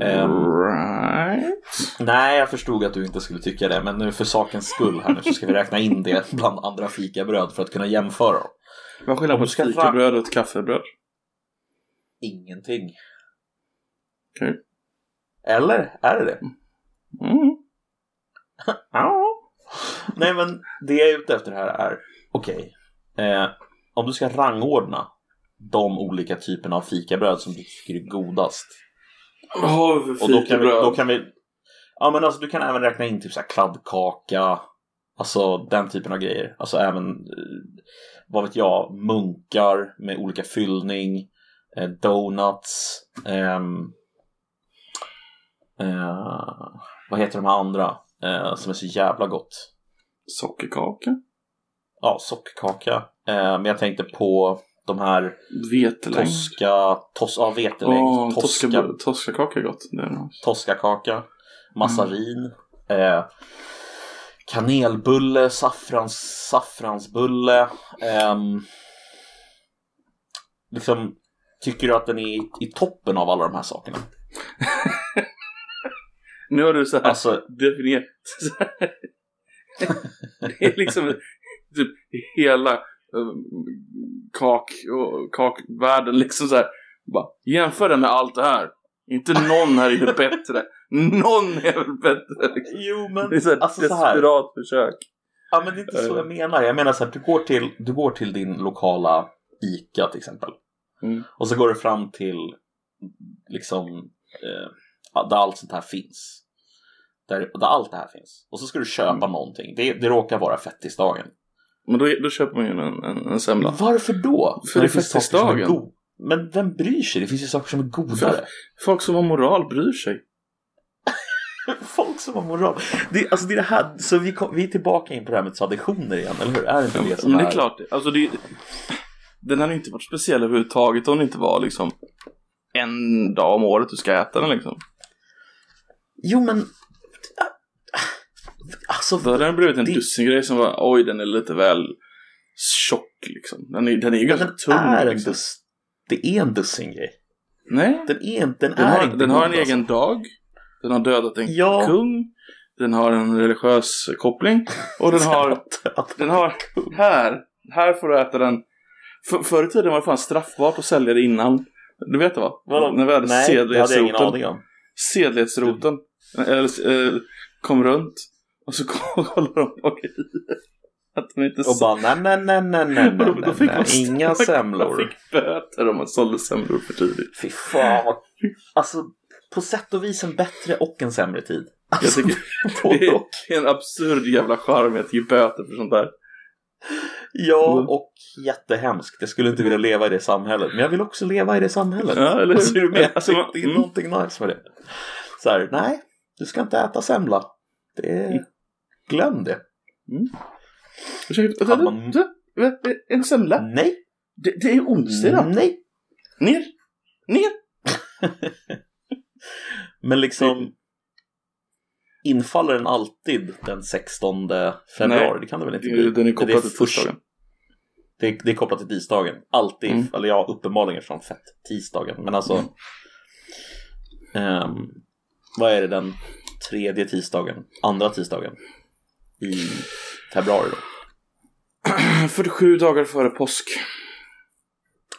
Ehm, Right. nej, jag förstod att du inte skulle tycka det, men nu för sakens skull här nu så ska vi räkna in det bland andra fikabröd för att kunna jämföra dem. Vad Om på ett fikabröd och ett kaffebröd? Ingenting. Okej. Eller? Är det det? Mm. Ja. Nej men det jag är ute efter här är, okej, eh, om du ska rangordna de olika typerna av fikabröd som du tycker är godast. För Och då kan vi, då kan vi, ja men alltså du kan även räkna in typ så här kladdkaka, alltså den typen av grejer. Alltså även, eh, vad vet jag, munkar med olika fyllning, eh, donuts, ehm, eh, vad heter de här andra eh, som är så jävla gott? Sockerkaka? Ja, sockerkaka. Eh, men jag tänkte på de här Vetelängd? toska, tos, ja vetelängd, Åh, toska, toska, toskakaka är gott. Toskakaka, massarin, eh, kanelbulle, saffrans, saffransbulle. ehm, liksom, tycker du att den är i, i toppen av alla de här sakerna? Nu har du så här Alltså, definierat. det är liksom typ hela kak och kakvärlden liksom så här Bara, jämför det med allt det här. Inte någon här är bättre. Någon är väl bättre. Liksom. Jo men Det är så här alltså så här. desperat försök. Ja men det är inte så jag menar. Jag menar så här, du går till, du går till din lokala ICA till exempel. Mm. Och så går du fram till liksom eh, där allt sånt här finns. Där, där allt det här finns. Och så ska du köpa Mm. någonting. Det, det råkar vara fettisdagen. Men då, då köper man ju en, en, en semla. Varför då? För När det är finns saker som är fettisdagen. go- Men vem bryr sig? Det finns ju saker som är godare. Folk som har moral bryr sig. Folk som har moral. Det, alltså det är det här, så vi, kom, vi är tillbaka in på det här med traditioner igen, eller hur? Är det inte det som Men det är är? klart, alltså det, den hade inte varit speciell överhuvudtaget om det inte var liksom en dag om året du ska äta den liksom. Jo men... Alltså, Då hade den blivit en Det- dussingrej som var, oj den är lite väl tjock liksom. Den är, den är ju ganska den tung är en liksom. dus, det är en dussingrej. Nej, Den är den, den är har, inte den har en alltså. egen dag. Den har dödat en Ja. kung. Den har en religiös koppling. Och den har, den har, här, här får du äta den. För, förr i tiden var det fan straffbart att sälja det innan. Du vet det va? Vadå? När vi hade Nej, det hade jag ingen sedlighetsroten. aning om. sedlighetsroten eller, eh, kom runt och så kollade de bageriet. Att de inte Och bara nej, nej, nej, nej, nej, nej, nej, nej. inga semlor. fick böter om man sålde semlor för tidigt. Fy fan vad... Alltså, på sätt och vis en bättre och en sämre tid. Jag Alltså, tycker både det är en absurd jävla charm att ge böter för sånt där. Ja, Mm. och jättehemskt. Jag skulle inte vilja leva i det samhället. Men jag vill också leva i det samhället. Ja, eller hur? Alltså, är du med? Alltså, det är mm. någonting nice med det. Så här, nej, du ska inte äta semla. Det är... Glöm det. Ursäkta, Hade man- en semla? Nej, Det, det är onsdag idag. nej. Ner! Ner! Men liksom... Infaller den alltid den 16 februari? Nej. Det kan det väl inte bli? Den är kopplad till tisdagen. Det är, det är kopplat till tisdagen. Alltid, Mm. eller ja, uppenbarligen från fett tisdagen. Men alltså... ehm, vad är det den tredje tisdagen? Andra tisdagen? I februari då? 47 dagar före påsk.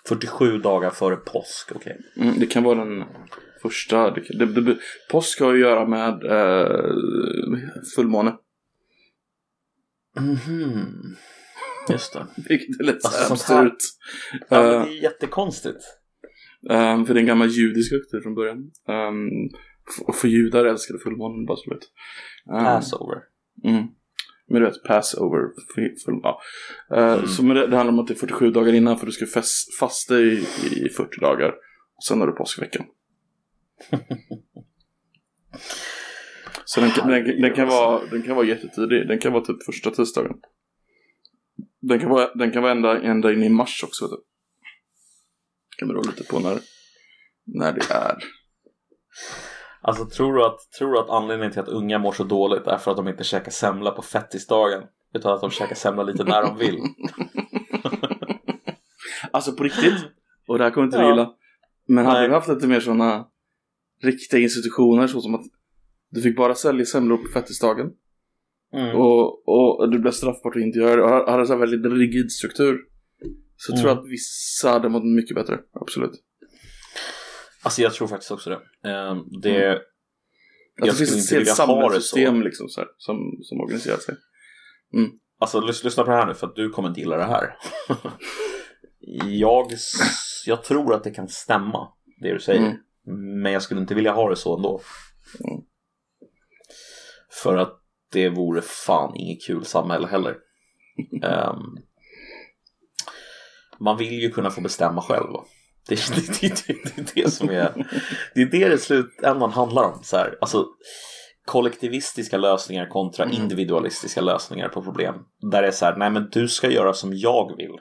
47 dagar före påsk, okej. Mm, det kan vara den första. Det, det, det, påsk har att göra med eh, fullmåne. Mhm. Just det. Vilket är lite Alltså, absurt. Ja, Eh, det är jättekonstigt. ehm, för det är en gammal judisk högtid från början. Um, och för judar älskade fullmånen bara så vet. Ehm, Passover. Mm. Men du vet, passover. Full, ja. Eh, Så men det, det handlar om att det är 47 dagar innan för du ska fast, fasta i, i 40 dagar. Och sen har du påskveckan. Så den kan, den, den, kan vara, den kan vara jättetidig. Den kan vara typ första tisdagen. Den kan vara, den kan vara ända, ända in i mars också. Vet du. Kan bero lite på när, när det är. Alltså tror du, att, tror du att anledningen till att unga mår så dåligt är för att de inte käkar semla på fettisdagen? Utan att de käkar semla lite när de vill? Alltså på riktigt. Och det här kommer inte du Ja. gilla. Men hade Nej. vi haft lite mer sådana riktiga institutioner så som att du fick bara sälja semlor på fettisdagen Mm. och, och du blev straffbart att inte göra det och hade en här väldigt rigid struktur så Mm. tror jag att vissa hade mått mycket bättre. Absolut. Alltså jag tror faktiskt också det. Ehm, det Att Jag det finns ett helt samhällssystem liksom, så här, som, som organiserar sig. Alltså lys- lyssna på det här nu för att du kommer inte gilla det här. jag, jag tror att det kan stämma, det du säger. Mm. Men jag skulle inte vilja ha det så ändå. Mm. För att det vore fan inget kul samhälle heller. Ehm, man vill ju kunna få bestämma själv. va? Det, det, det, det, det är det som är Det är det det slutändan handlar om. Så här. Alltså, kollektivistiska lösningar kontra Mm. individualistiska lösningar på problem. Där det är så här, nej men du ska göra som jag vill.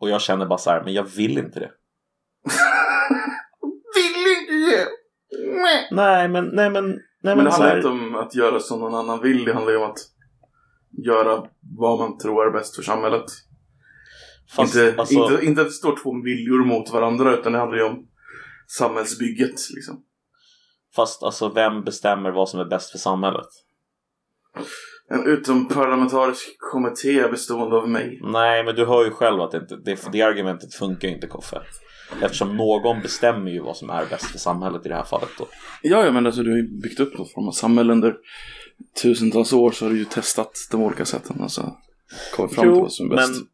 Och jag känner bara så här, men jag vill inte det. Vill inte ge! Nej men, nej men, nej Men men, det handlar här, inte om att göra som någon annan vill. Det handlar ju om att göra vad man tror är bäst för samhället. Fast, inte, alltså, inte, inte att det står två viljor mot varandra utan det handlar ju om samhällsbygget liksom. fast alltså vem bestämmer vad som är bäst för samhället? en utomparlamentarisk kommitté bestående av mig. Nej, men du hör ju själv att det, inte, det, det argumentet funkar ju inte Koffe. Eftersom någon bestämmer ju vad som är bäst för samhället i det här fallet då. Ja, ja men alltså du har ju byggt upp någon form av samhälle under tusentals år så har du ju testat de olika sätten. Alltså kommit fram till vad som är bäst. men,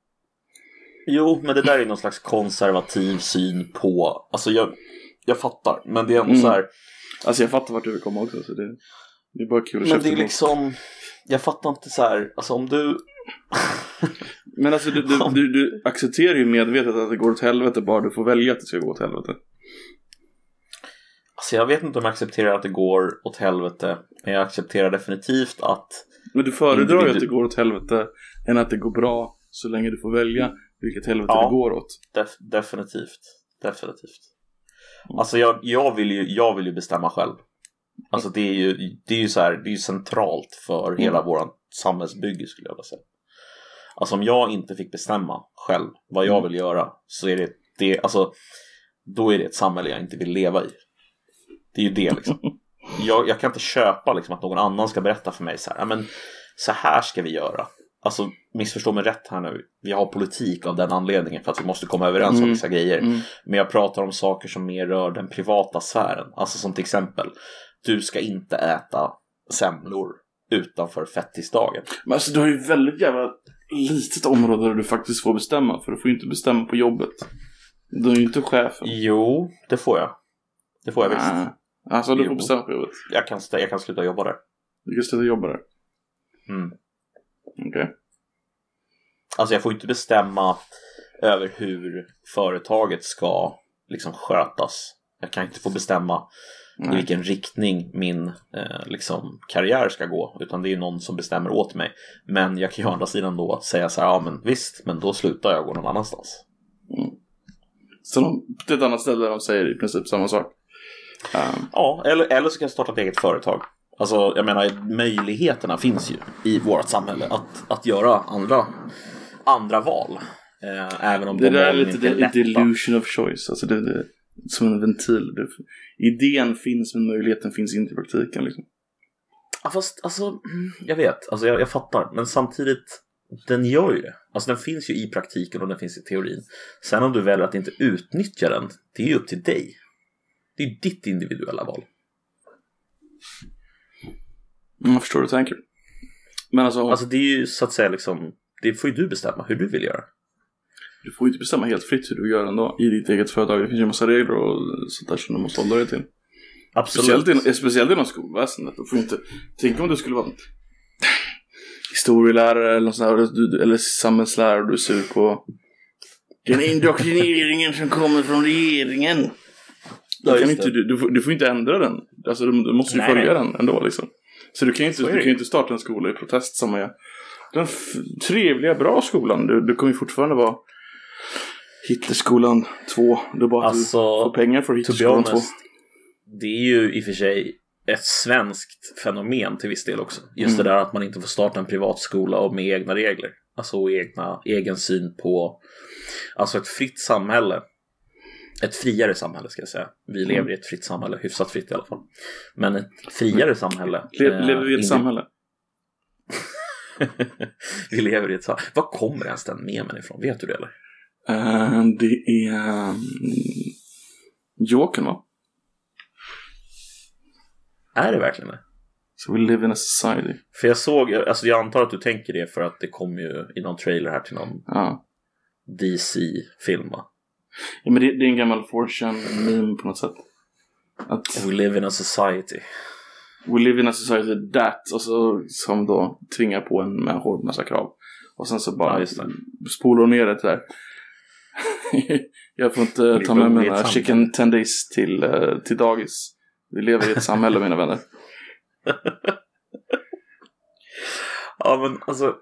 jo, men det där är någon slags konservativ syn på, alltså jag, jag fattar, men det är ändå Mm. så här, Alltså jag fattar vart du vill komma också så det, det är bara kul att men det är liksom, jag fattar inte så här, alltså om du, Men alltså du, du, du, du accepterar ju medvetet att det går åt helvete bara du får välja att det ska gå åt helvete. alltså jag vet inte om jag accepterar att det går åt helvete, men jag accepterar definitivt att Men du föredrar ju att det går åt helvete än att det går bra så länge du får välja vilket helvete Ja. det går åt. Def- definitivt. Definitivt. Alltså jag, jag, vill ju, jag vill ju bestämma själv. Alltså det är ju, det är ju så här, det är centralt för hela våran samhällsbygge skulle jag vilja säga. Alltså om jag inte fick bestämma själv vad jag vill göra så är det, det alltså då är det ett samhälle jag inte vill leva i. Det är ju det liksom. Jag, jag kan inte köpa liksom att någon annan ska berätta för mig så här, "Ja, men så här ska vi göra. Alltså missförstå mig rätt här nu. Vi har politik av den anledningen för att vi måste komma överens om Mm. vissa grejer. Mm. Men jag pratar om saker som mer rör den privata sfären. Alltså som till exempel, du ska inte äta semlor utanför fettisdagen. Men alltså du har ju väldigt jävla litet område där du faktiskt får bestämma för du får ju inte bestämma på jobbet. Du är ju inte chefen. Jo, det får jag. Det får jag visst. Alltså du Jo. får bestämma på jobbet. Jag kan, jag kan sluta jobba där. Du kan sluta jobba där. Mm. Okej. Alltså jag får inte bestämma över hur företaget ska liksom skötas. Jag kan inte få bestämma i Nej. vilken riktning min eh, liksom, karriär ska gå. Utan det är ju någon som bestämmer åt mig. Men jag kan ju å andra sidan då säga så här, ja men visst, men då slutar jag och går någon annanstans. Så de, det är ett annat ställe de säger i princip samma sak. Um, Ja, eller, eller så kan jag starta ett eget företag. Alltså, jag menar, möjligheterna finns ju i vårt samhälle att, att göra andra, andra val. Eh, även om det de där är lite inte lätta. delusion of choice. Alltså det, det som en ventil. Det, idén finns men möjligheten finns inte i praktiken. Liksom. Ja, fast alltså, jag vet, alltså jag, jag fattar. Men samtidigt, den gör ju det. Alltså den finns ju i praktiken och den finns i teorin. Sen om du väljer att inte utnyttja den, det är ju upp till dig. Det är ditt individuella val. Mm, Jag förstår hur du tänker. Men alltså, Alltså det är ju så att säga liksom, det får ju du bestämma hur du vill göra. du får ju inte bestämma helt fritt hur du gör ändå i ditt eget företag. Det finns ju en massa regler och sånt där som du måste hålla dig till. Speciellt, in, speciellt inom skolväsendet. Du får inte, tänk om du skulle vara historielärare eller, något sånt där, eller, du- samhällslärare och du är sur på den indoktrineringen som kommer från regeringen. Ja, kan inte, du, du, får, du får inte ändra den. Alltså, du, du måste ju följa den ändå liksom. Så du kan ju inte, du kan inte starta en skola i protest som är den trevliga, bra skolan. Du, du kommer ju fortfarande vara Hitlerskolan 2. Det är bara att Alltså, du får pengar för Hitlerskolan 2. honest, det är ju i och för sig ett svenskt fenomen till viss del också. Just Mm. det där att man inte får starta en privat skola och med egna regler. Alltså egna, egen syn på, alltså ett fritt samhälle. Ett friare samhälle ska jag säga. Vi Mm. lever i ett fritt samhälle, hyfsat fritt i alla fall. Men ett friare samhälle. Le, eh, lever vi i ett samhälle? vi lever i ett samhälle. Var kommer ens den memen ifrån? Vet du det eller? Eh, det är um, Jokern va? Är det verkligen det? So we live in a society. För jag såg, alltså jag antar att du tänker det för att det kom ju i någon trailer här till någon Ja. DC-film va? Ja men det, det är en gammal 4chan meme på något sätt. Att We live in a society. we live in a society that och så som då tvingar på en människor massa krav. Och sen så Ja, bara det. spolar ner det där. Jag får inte ta med mina chicken tendies till, eh, till dagis. Vi lever i ett samhälle mina vänner. Ja men alltså.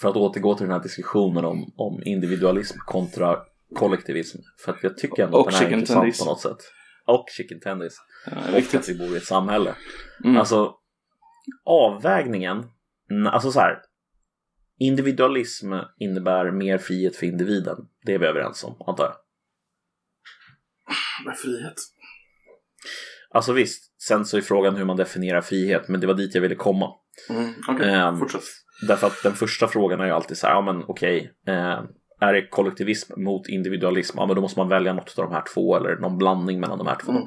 För att återgå till den här diskussionen om, om individualism kontra kollektivism. För att jag tycker ändå Och att den här är intressant på något sätt. Och chicken tendies. Ja, Och att vi bor i ett samhälle. Mm. Alltså avvägningen. Alltså så här. Individualism innebär mer frihet för individen. Det är vi överens om antar jag. Med frihet. Alltså visst, sen så är frågan hur man definierar frihet, men det var dit jag ville komma. Mm, Okej, Ehm, fortsätt. Därför att den första frågan är ju alltid så här, ja men okej, eh, är det kollektivism mot individualism? Ja men då måste man välja något av de här två eller någon blandning mellan de här två. Mm.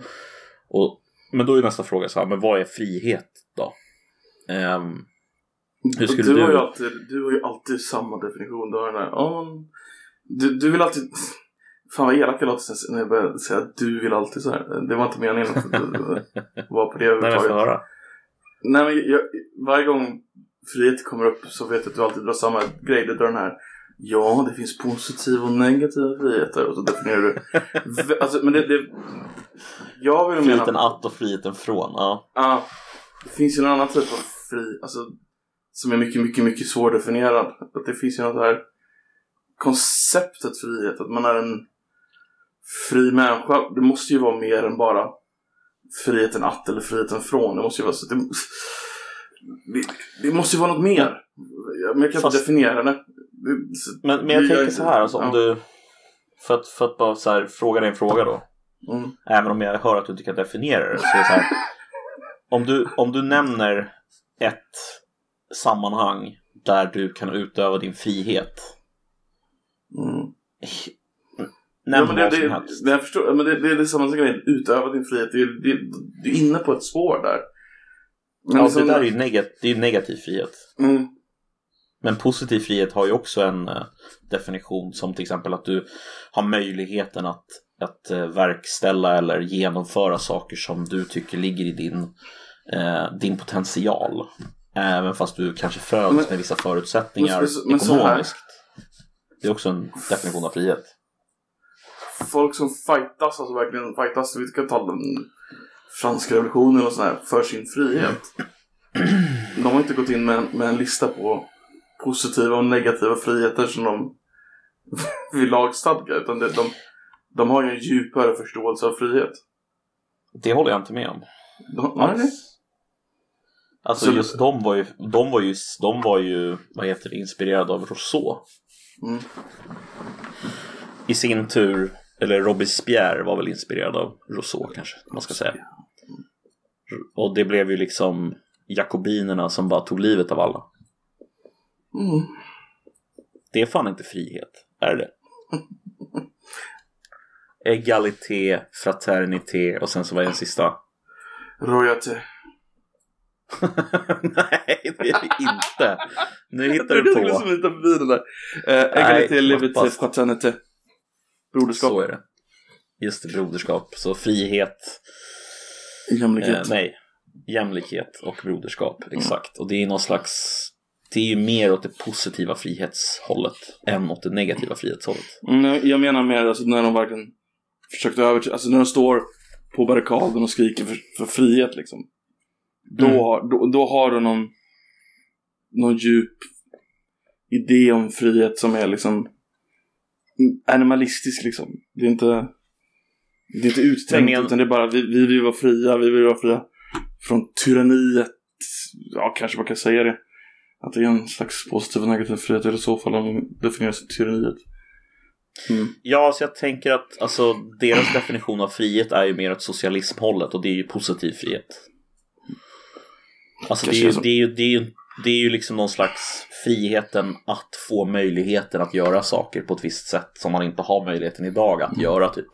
Och, men då är nästa fråga så här, men vad är frihet då? Ehm, hur skulle du, du- Har ju alltid, du har ju alltid samma definition. Du, har den här, ja, men- du, du vill alltid... Fan vad elak jag låter när jag började säga att du vill alltid så här. Det var inte meningen att det var på det nej men överhuvudtaget. få höra. Nej men jag, varje gång frihet kommer upp så vet jag att du alltid drar samma grej. Du drar den här Ja, det finns positiva och negativa friheter och så definierar du. Alltså, men det, det... Jag vill mena... Friheten att och friheten från, ja. Ja, det finns ju en annan typ av fri, alltså som är mycket, mycket, mycket svårdefinierad. Att det finns ju något här konceptet frihet, att man är en fri människa. Det måste ju vara mer än bara friheten att eller friheten från. Det måste ju vara så. Det, det, måste ju vara något mer. Men jag kan Fast- inte definiera det. Men, men jag tänker så här, alltså, om ja. du... För att, för att bara så här, fråga dig en fråga då. Mm. Även om jag hör att du inte kan definiera det. Så det här, om, du, om du nämner ett sammanhang där du kan utöva din frihet. Mm. Nämn ja, men det, vad som det, helst. det, jag förstår, men det, det är det samma grej. Utöva din frihet. Du är inne på ett spår där. Men Ja, liksom- det där är ju negat, det är negativ frihet. Mm. Men positiv frihet har ju också en eh, definition som till exempel att du har möjligheten att, att eh, verkställa eller genomföra saker som du tycker ligger i din, eh, din potential. Även fast du kanske föds Men- med vissa förutsättningar men men ekonomiskt. Det är också en definition av frihet. Folk som fightas, alltså verkligen fightas, vi kan ta den franska revolutionen och sådär, för sin frihet. De har inte gått in med en, med en lista på positiva och negativa friheter som de vill lagstadga, utan det, de, de har ju en djupare förståelse av frihet. Det håller jag inte med om. De, nej. Alltså Så- just de var ju, de var ju, de var ju, vad heter det, inspirerade av Rousseau. Mm. I sin tur, eller Robespierre var väl inspirerad av Rousseau kanske man ska säga. Och det blev ju liksom jakobinerna som bara tog livet av alla. Mm. Det är fan inte frihet, är det Egalité, fraternité och sen så var det en sista. Royalty. Nej, det är det inte. Nu hittar Jag du skulle på. som hitta förbi den där. Eh, Egalité, liberté, fraternité. Broderskap. Så är det. Just det, broderskap. Så frihet, Jämlikhet. eh, nej, jämlikhet och broderskap. Exakt. Och det är någon slags, det är ju mer åt det positiva frihetshållet än åt det negativa frihetshållet. Mm, jag menar mer alltså, när de verkligen försökte övertyga, alltså när de står på barrikaden och skriker för, för frihet liksom. Då, Mm. har, då, då har du någon, någon djup idé om frihet som är liksom animalistisk liksom. Det är inte, det är inte uttänkt Men utan det är bara vi, vi vill vara fria, vi vill vara fria från tyranniet. Ja, kanske man kan säga det. Att det är en slags positiv och negativ frihet eller i så fall om definierar sig tyranniet. Mm. Ja, så jag tänker att alltså, deras definition av frihet är ju mer åt socialismhållet och det är ju positiv frihet. Alltså det är, ju, det, är ju, det, är ju, det är ju liksom någon slags friheten att få möjligheten att göra saker på ett visst sätt som man inte har möjligheten idag att göra typ.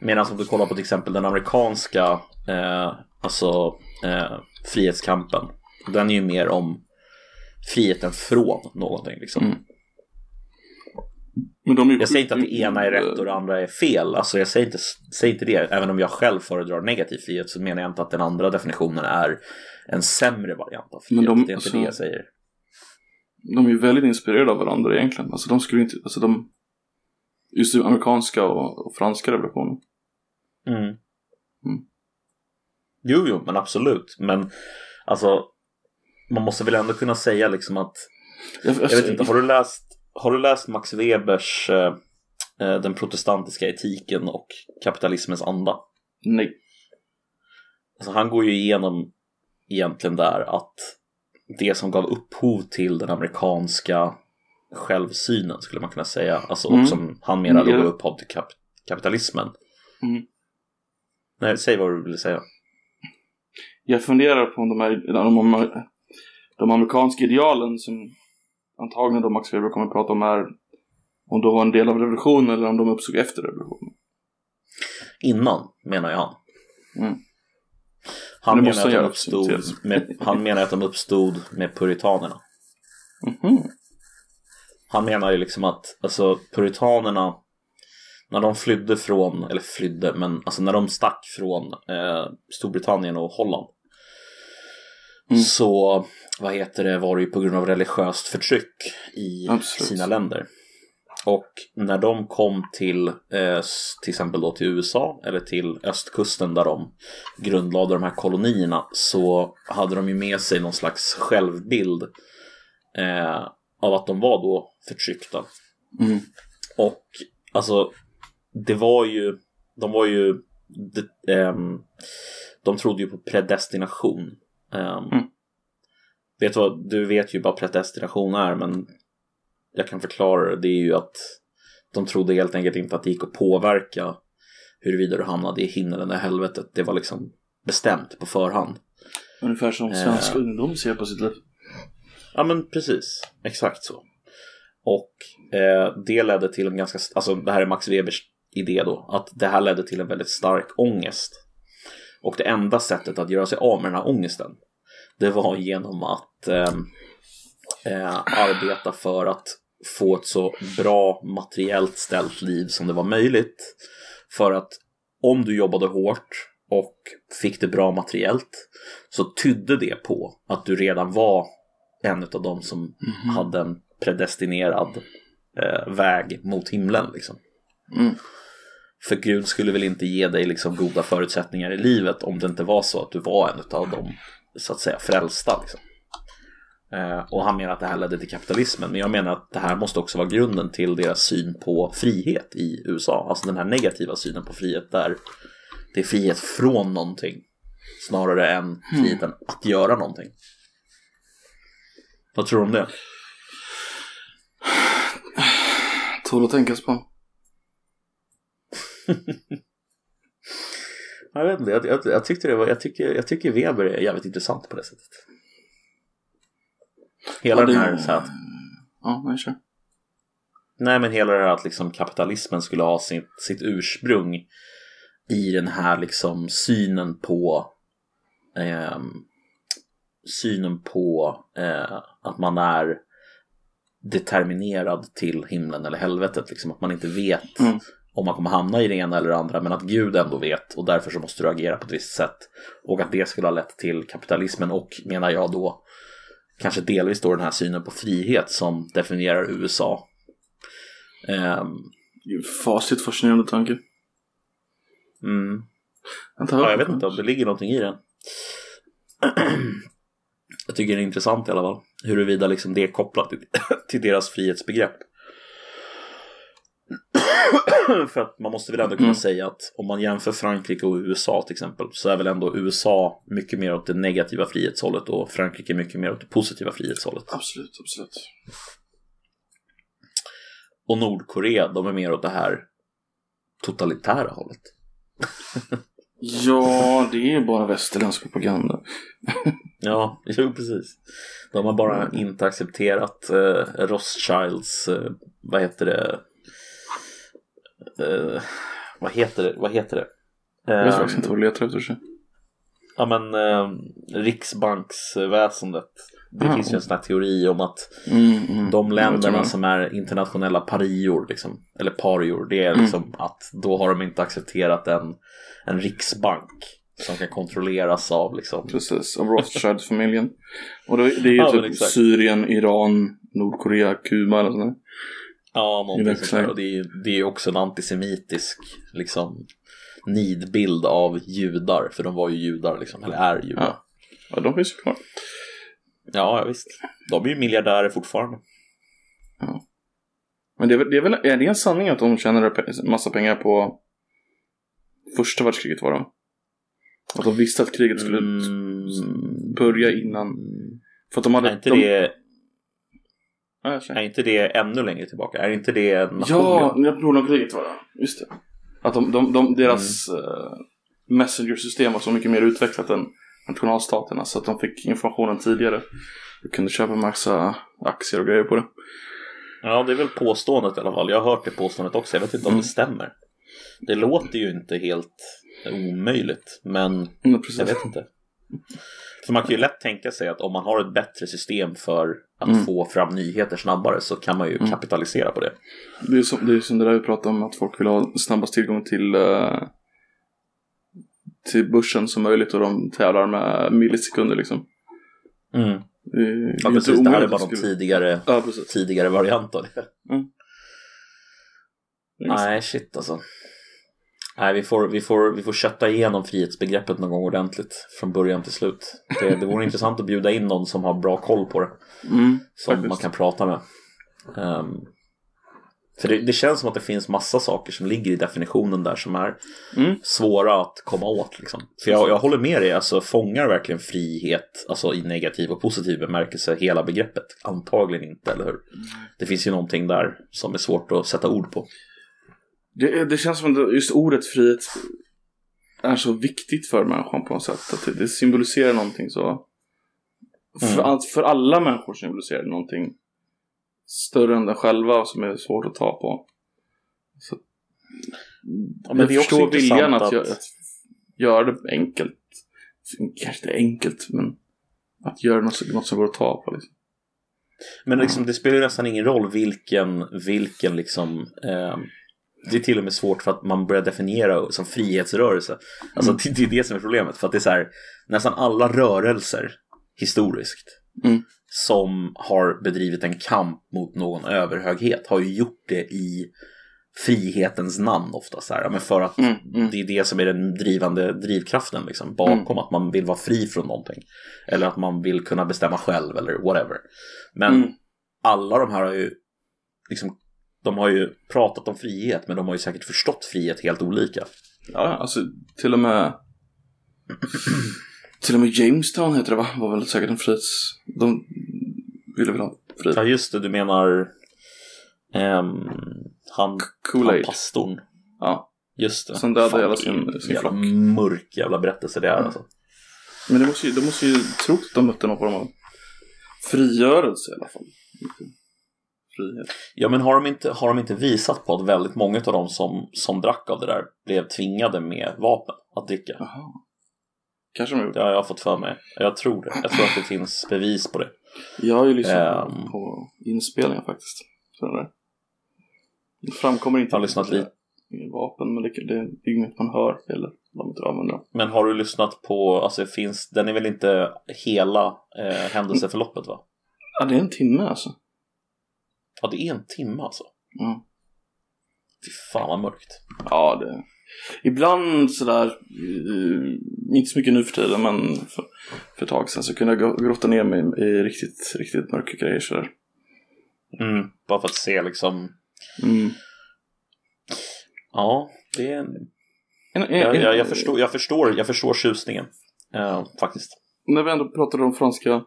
Medan om du kollar på till exempel den amerikanska eh, alltså, eh, frihetskampen. Den är ju mer om friheten från någonting liksom. Mm. Ju Jag säger inte att det ena är rätt och det andra är fel. Alltså jag säger inte, säger inte det. Även om jag själv föredrar negativ frihet så menar jag inte att den andra definitionen är en sämre variant av frihet. De- det är inte alltså- det jag säger. De är ju väldigt inspirerade av varandra egentligen. Alltså de skulle inte, alltså de... Just amerikanska och, och franska revolutionen. Mm. Mm. Jo, jo, men absolut. Men alltså, man måste väl ändå kunna säga liksom att Jag, vet inte, har du läst, har du läst Max Webers eh, eh, Den protestantiska etiken och kapitalismens anda? Nej. Alltså han går ju igenom egentligen där att det som gav upphov till den amerikanska självsynen skulle man kunna säga, alltså Mm. och som han Ja. gav upphov till kap- kapitalismen. Mm. Nej, säg vad du ville säga. Jag funderar på om de här, de de amerikanska idealen som antagligen då Max Weber kommer att prata om är om de var en del av revolutionen eller om de uppstod efter revolutionen. Innan, menar jag. Mm. Han menar, att de uppstod med, han menar att de uppstod med puritanerna. Mhm. Han menar ju liksom att alltså, puritanerna när de flydde från, eller flydde, men alltså när de stack från eh, Storbritannien och Holland Mm. så, vad heter det, var det ju på grund av religiöst förtryck i Absolut. sina länder. Och när de kom till, eh, till exempel då till USA eller till östkusten där de grundlade de här kolonierna så hade de ju med sig någon slags självbild eh, av att de var då förtryckta. Mm. Och alltså, det var ju, de var ju, de, ehm, de trodde ju på predestination. Ehm, Mm. vet du, vad, du vet ju vad predestination är, men jag kan förklara det. Det är ju att de trodde helt enkelt inte att det gick att påverka huruvida du hamnade i himlen eller helvetet. Det var liksom bestämt på förhand. Ungefär som Eh. svensk ungdom ser på sitt liv. Ja men precis, exakt så. Och eh, det ledde till en ganska, alltså det här är Max Webers idé då, att det här ledde till en väldigt stark ångest. Och det enda sättet att göra sig av med den här ångesten, det var genom att eh, eh, arbeta för att få ett så bra materiellt ställt liv som det var möjligt. För att om du jobbade hårt och fick det bra materiellt så tydde det på att du redan var en av dem som hade en predestinerad eh, väg mot himlen. Liksom. Mm. För Gud skulle väl inte ge dig liksom, goda förutsättningar i livet om det inte var så att du var en av de så att säga frälsta. Liksom. Eh, och han menar att det här ledde till kapitalismen. Men jag menar att det här måste också vara grunden till deras syn på frihet i USA. Alltså den här negativa synen på frihet där det är frihet från någonting snarare än friheten att göra någonting. Vad tror du om det? Tål att tänkas på. Jag vet inte, jag, jag, jag tyckte det var, jag tycker, jag tycker Weber är jävligt intressant på det sättet. Hela Ja, det- den här, så att, Ja, nej, kör. nej men hela det här att liksom kapitalismen skulle ha sitt, sitt ursprung i den här liksom synen på ehm, synen på eh, att man är determinerad till himlen eller helvetet, liksom att man inte vet Mm. Om man kommer hamna i det ena eller det andra, men att Gud ändå vet och därför så måste du agera på ett visst sätt. Och att det skulle ha lett till kapitalismen och, menar jag då, kanske delvis då den här synen på frihet som definierar USA. Ehm, ju Facit fascinerande tanke. mm. Ja, jag vet inte om det ligger någonting i den. Jag tycker det är intressant i alla fall. Huruvida liksom det är kopplat till deras frihetsbegrepp. För att man måste väl ändå kunna Mm. säga att om man jämför Frankrike och USA till exempel så är väl ändå USA mycket mer åt det negativa frihetshållet och Frankrike mycket mer åt det positiva frihetshållet. Absolut, absolut. Och Nordkorea, de är mer åt det här totalitära hållet. Ja, det är bara västerländsk propaganda. Ja, jo precis. De har bara inte accepterat eh, Rothschilds, eh, vad heter det? Eh, vad heter det? Vad heter det? Jag vet faktiskt inte vad du letar efter. Ja men eh, Riksbanksväsendet. Det Ah. finns ju en sån här teori om att Mm, mm. de länderna som är internationella parior, liksom, eller parior, det är liksom att då har de inte accepterat en, en riksbank som kan kontrolleras av liksom, Precis, av Rothschild-familjen. Och det, det är ju Ja, typ. Syrien, Iran, Nordkorea, Kuba eller sådär. Ja, någonting sånt där. Och det är det är också en antisemitisk liksom, nidbild av judar, för de var ju judar, liksom, eller är judar. Ja. Ja, de finns ju kvar. Ja, ja, visst. De är ju miljardärer fortfarande. Men det är, väl, det är väl är det en sanning att de tjänade massa pengar på första världskriget var det? Att de visste att kriget skulle Mm. börja innan. För att de hade... Är inte, de, det, Ja, är inte det ännu längre tillbaka? Är inte det Ja, Napoleon? Napoleonkriget var det. Just det. Att de, de, de, deras Mm. eh, messenger-system var så mycket mer utvecklat än nationalstaterna så att de fick informationen tidigare. Du kunde köpa massa aktier och grejer på det. Ja, det är väl påståendet i alla fall. Jag har hört det påståendet också. Jag vet inte om Mm. det stämmer. Det låter ju inte helt omöjligt, men precis. jag vet inte. För man kan ju lätt tänka sig att om man har ett bättre system för att Mm. få fram nyheter snabbare så kan man ju Mm. kapitalisera på det. Det är som det, är som det där vi pratade om att folk vill ha snabbast tillgång till eh, till börsen som möjligt och de tävlar med millisekunder liksom. Det, är- det är Ja, inte precis. Det här är bara någon tidigare, Ja, tidigare variant av det. Exakt. Nej, shit alltså. Nej, vi får, vi, får, vi får kötta igenom frihetsbegreppet någon gång ordentligt från början till slut. Det, det vore intressant att bjuda in någon som har bra koll på det. Mm, Som faktiskt. man kan prata med. Ehm, för det, det känns som att det finns massa saker som ligger i definitionen där som är Mm. svåra att komma åt. Liksom. För jag, jag håller med dig, alltså fångar verkligen frihet, alltså i negativ och positiv bemärkelse, hela begreppet? Antagligen inte, eller hur? Det finns ju någonting där som är svårt att sätta ord på. Det, det känns som att just ordet frihet är så viktigt för människan på något sätt. Att det, symboliserar någonting så... För, Mm. allt- för alla människor symboliserar det någonting större än den själva som är svårt att ta på. Så, Ja, men jag det är också förstår viljan intressant att, att- Göra, att göra det enkelt. Kanske inte enkelt, men att göra något, något som går att ta på. Liksom. Men liksom, det spelar ju nästan ingen roll vilken, vilken liksom eh, Det är till och med svårt för att man börjar definiera som frihetsrörelse. Alltså det, det är det som är problemet. För att det är så här, nästan alla rörelser historiskt Mm. som har bedrivit en kamp mot någon överhöghet har ju gjort det i frihetens namn ofta. Så här. Men för att Mm, mm. det är det som är den drivande drivkraften liksom, bakom Mm. att man vill vara fri från någonting. Eller att man vill kunna bestämma själv eller whatever. Men Mm. alla de här har ju liksom, de har ju pratat om frihet men de har ju säkert förstått frihet helt olika. Ja, alltså till och med Till och med Jamestown heter det va? Var väl säkert en frihets... De ville väl ha frihet. Ja just det, du menar ehm, han, han pastorn. Ja. Just det. Som dödade hela sin- sin jävla flock. mörk jävla berättelse det är alltså. Men det måste ju, de måste ju tro att de mötte någon form av frigörelse i alla fall. Frihet. Ja men har de, inte, har de inte visat på att väldigt många av dem som, som drack av det där blev tvingade med vapen att dricka? Jaha. Kanske de gjorde. Det har jag fått för mig. Jag tror det. Jag tror att det finns bevis på det. Jag har ju lyssnat Ehm. på inspelningar faktiskt. Det, det framkommer inte Jag har lyssnat lite. vapen, men det, det, är inget man hör eller de inte använder dem. Men har du lyssnat på, alltså finns, den är väl inte hela eh, händelseförloppet va? Ja, det är en timme alltså. Ja det är en timme alltså. Mm. Fy fan vad mörkt. Ja, det... Ibland sådär, eh, inte så mycket nu för tiden, men för, för ett tag sedan så kunde jag grotta ner mig i riktigt, riktigt mörka grejer sådär. Mm, bara för att se liksom. Mm. Ja, det är en... Jag, jag, jag, förstår, jag, förstår, jag förstår tjusningen. Eh, faktiskt. När vi ändå pratade om franska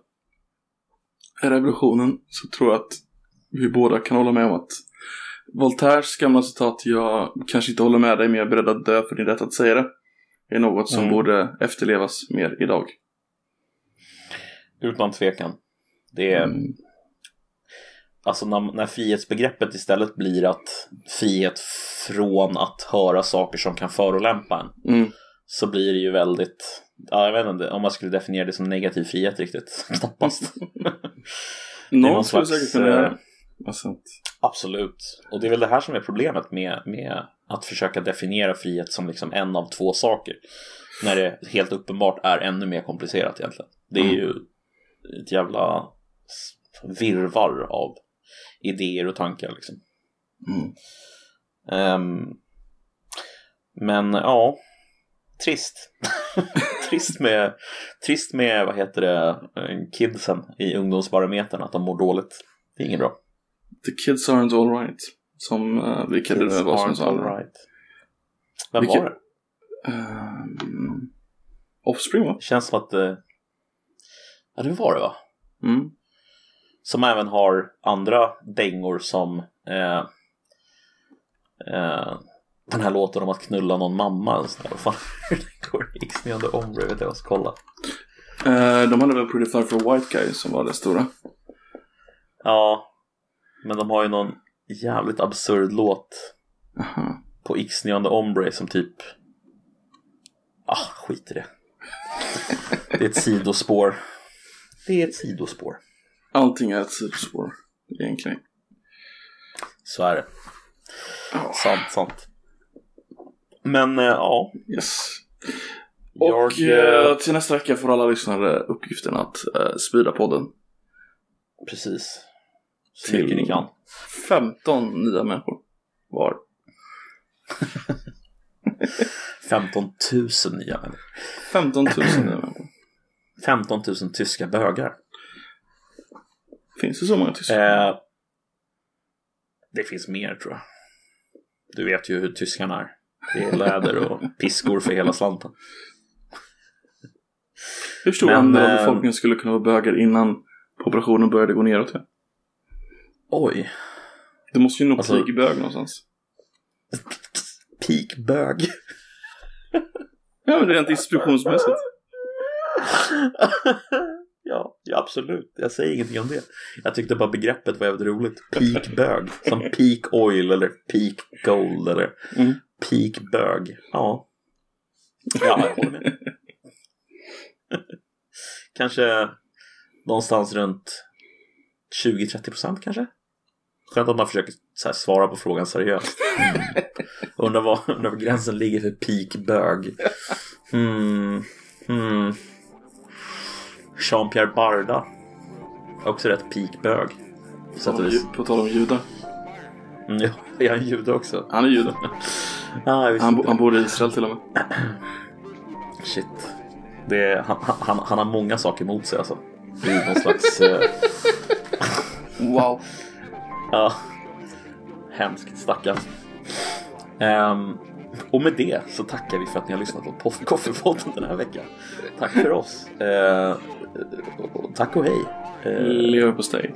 revolutionen så tror jag att vi båda kan hålla med om att Voltaires gamla citat Jag kanske inte håller med dig men jag är beredd att dö för din rätt att säga det är något som Mm. borde efterlevas mer idag. Utan tvekan. Det är, Mm. alltså när, när frihetsbegreppet istället blir att frihet från att höra saker som kan förolämpa en. Mm. Så blir det ju väldigt, ja, jag vet inte om man skulle definiera det som negativ frihet riktigt. Knappast. Någon någon skulle slags, säkert kunna göra eh, det. Alltså, Absolut. Och det är väl det här som är problemet med, med att försöka definiera frihet som liksom en av två saker. När det helt uppenbart är ännu mer komplicerat egentligen. Det är Mm. ju ett jävla virrvarr av idéer och tankar liksom. mm. Ehm, men ja, trist. trist, med, trist med, vad heter det, eh, kidsen i ungdomsbarometern, att de mår dåligt. Det är inget bra. The kids aren't alright. Som uh, vi kallade det vad som aren't sa. right. Vem Vilken- var det? Ehm, offspring va? Det känns som att eh, Ja, det var det va? Mm. Som även har andra dängor som eh, eh, Den här låten om att knulla någon mamma eller sådär. Vad fan den går? Ixnande ombre, vet jag, jag ska kolla. Eh, de hade väl Pretty Fly for White Guy som var det stora. Ja, men de har ju någon jävligt absurd låt Aha. på X9 Ombre som typ... Ah, skit i det. Det är ett sidospår. Det är ett sidospår. Allting är ett sidospår egentligen. Så är det. Ja. Sant, sant. Men eh, ja, Yes. Och jag... eh, till nästa vecka får alla lyssnare uppgiften att eh, sprida podden. Precis. Så mycket ni kan. 15 nya människor var. 15 000 nya människor. 15 000 nya människor. 15 000 tyska bögar. Finns det så många tyskar? Eh, det finns mer tror jag. Du vet ju hur tyskarna är. Det är läder och piskor för hela slanten. Hur stor andel av eh, befolkningen skulle kunna vara bögar innan populationen började gå neråt? Ja? Oj. Det måste ju nå Alltså- peak bög någonstans. Peak bög. Ja, men rent distributionsmässigt. ja, ja, absolut. Jag säger ingenting om det. Jag tyckte bara begreppet var jävligt roligt. Peak bög. Som peak oil eller peak gold eller Mm. peak bög. Ja. Ja, jag håller med. kanske någonstans runt 20-30% kanske? Skönt att man försöker här, svara på frågan seriöst. Mm. Undrar, var, undrar var gränsen ligger för peak bög. Hmm. Hmm. Jean-Pierre Barda. Också rätt peak bög. På tal om judar. Mm, ja, är han jude också? Han är jude. Ah, Han, bo, han bor i Israel till och med. Shit. Det är, han, han, han har många saker emot sig alltså. Det är någon slags... Eh, Wow. Ja, hemskt stackarn. Ehm, och med det så tackar vi för att ni har lyssnat på Koffepodden den här veckan. Tack för oss. Och tack och hej. Eh, Lever på steg.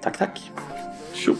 tack, tack. Tjo.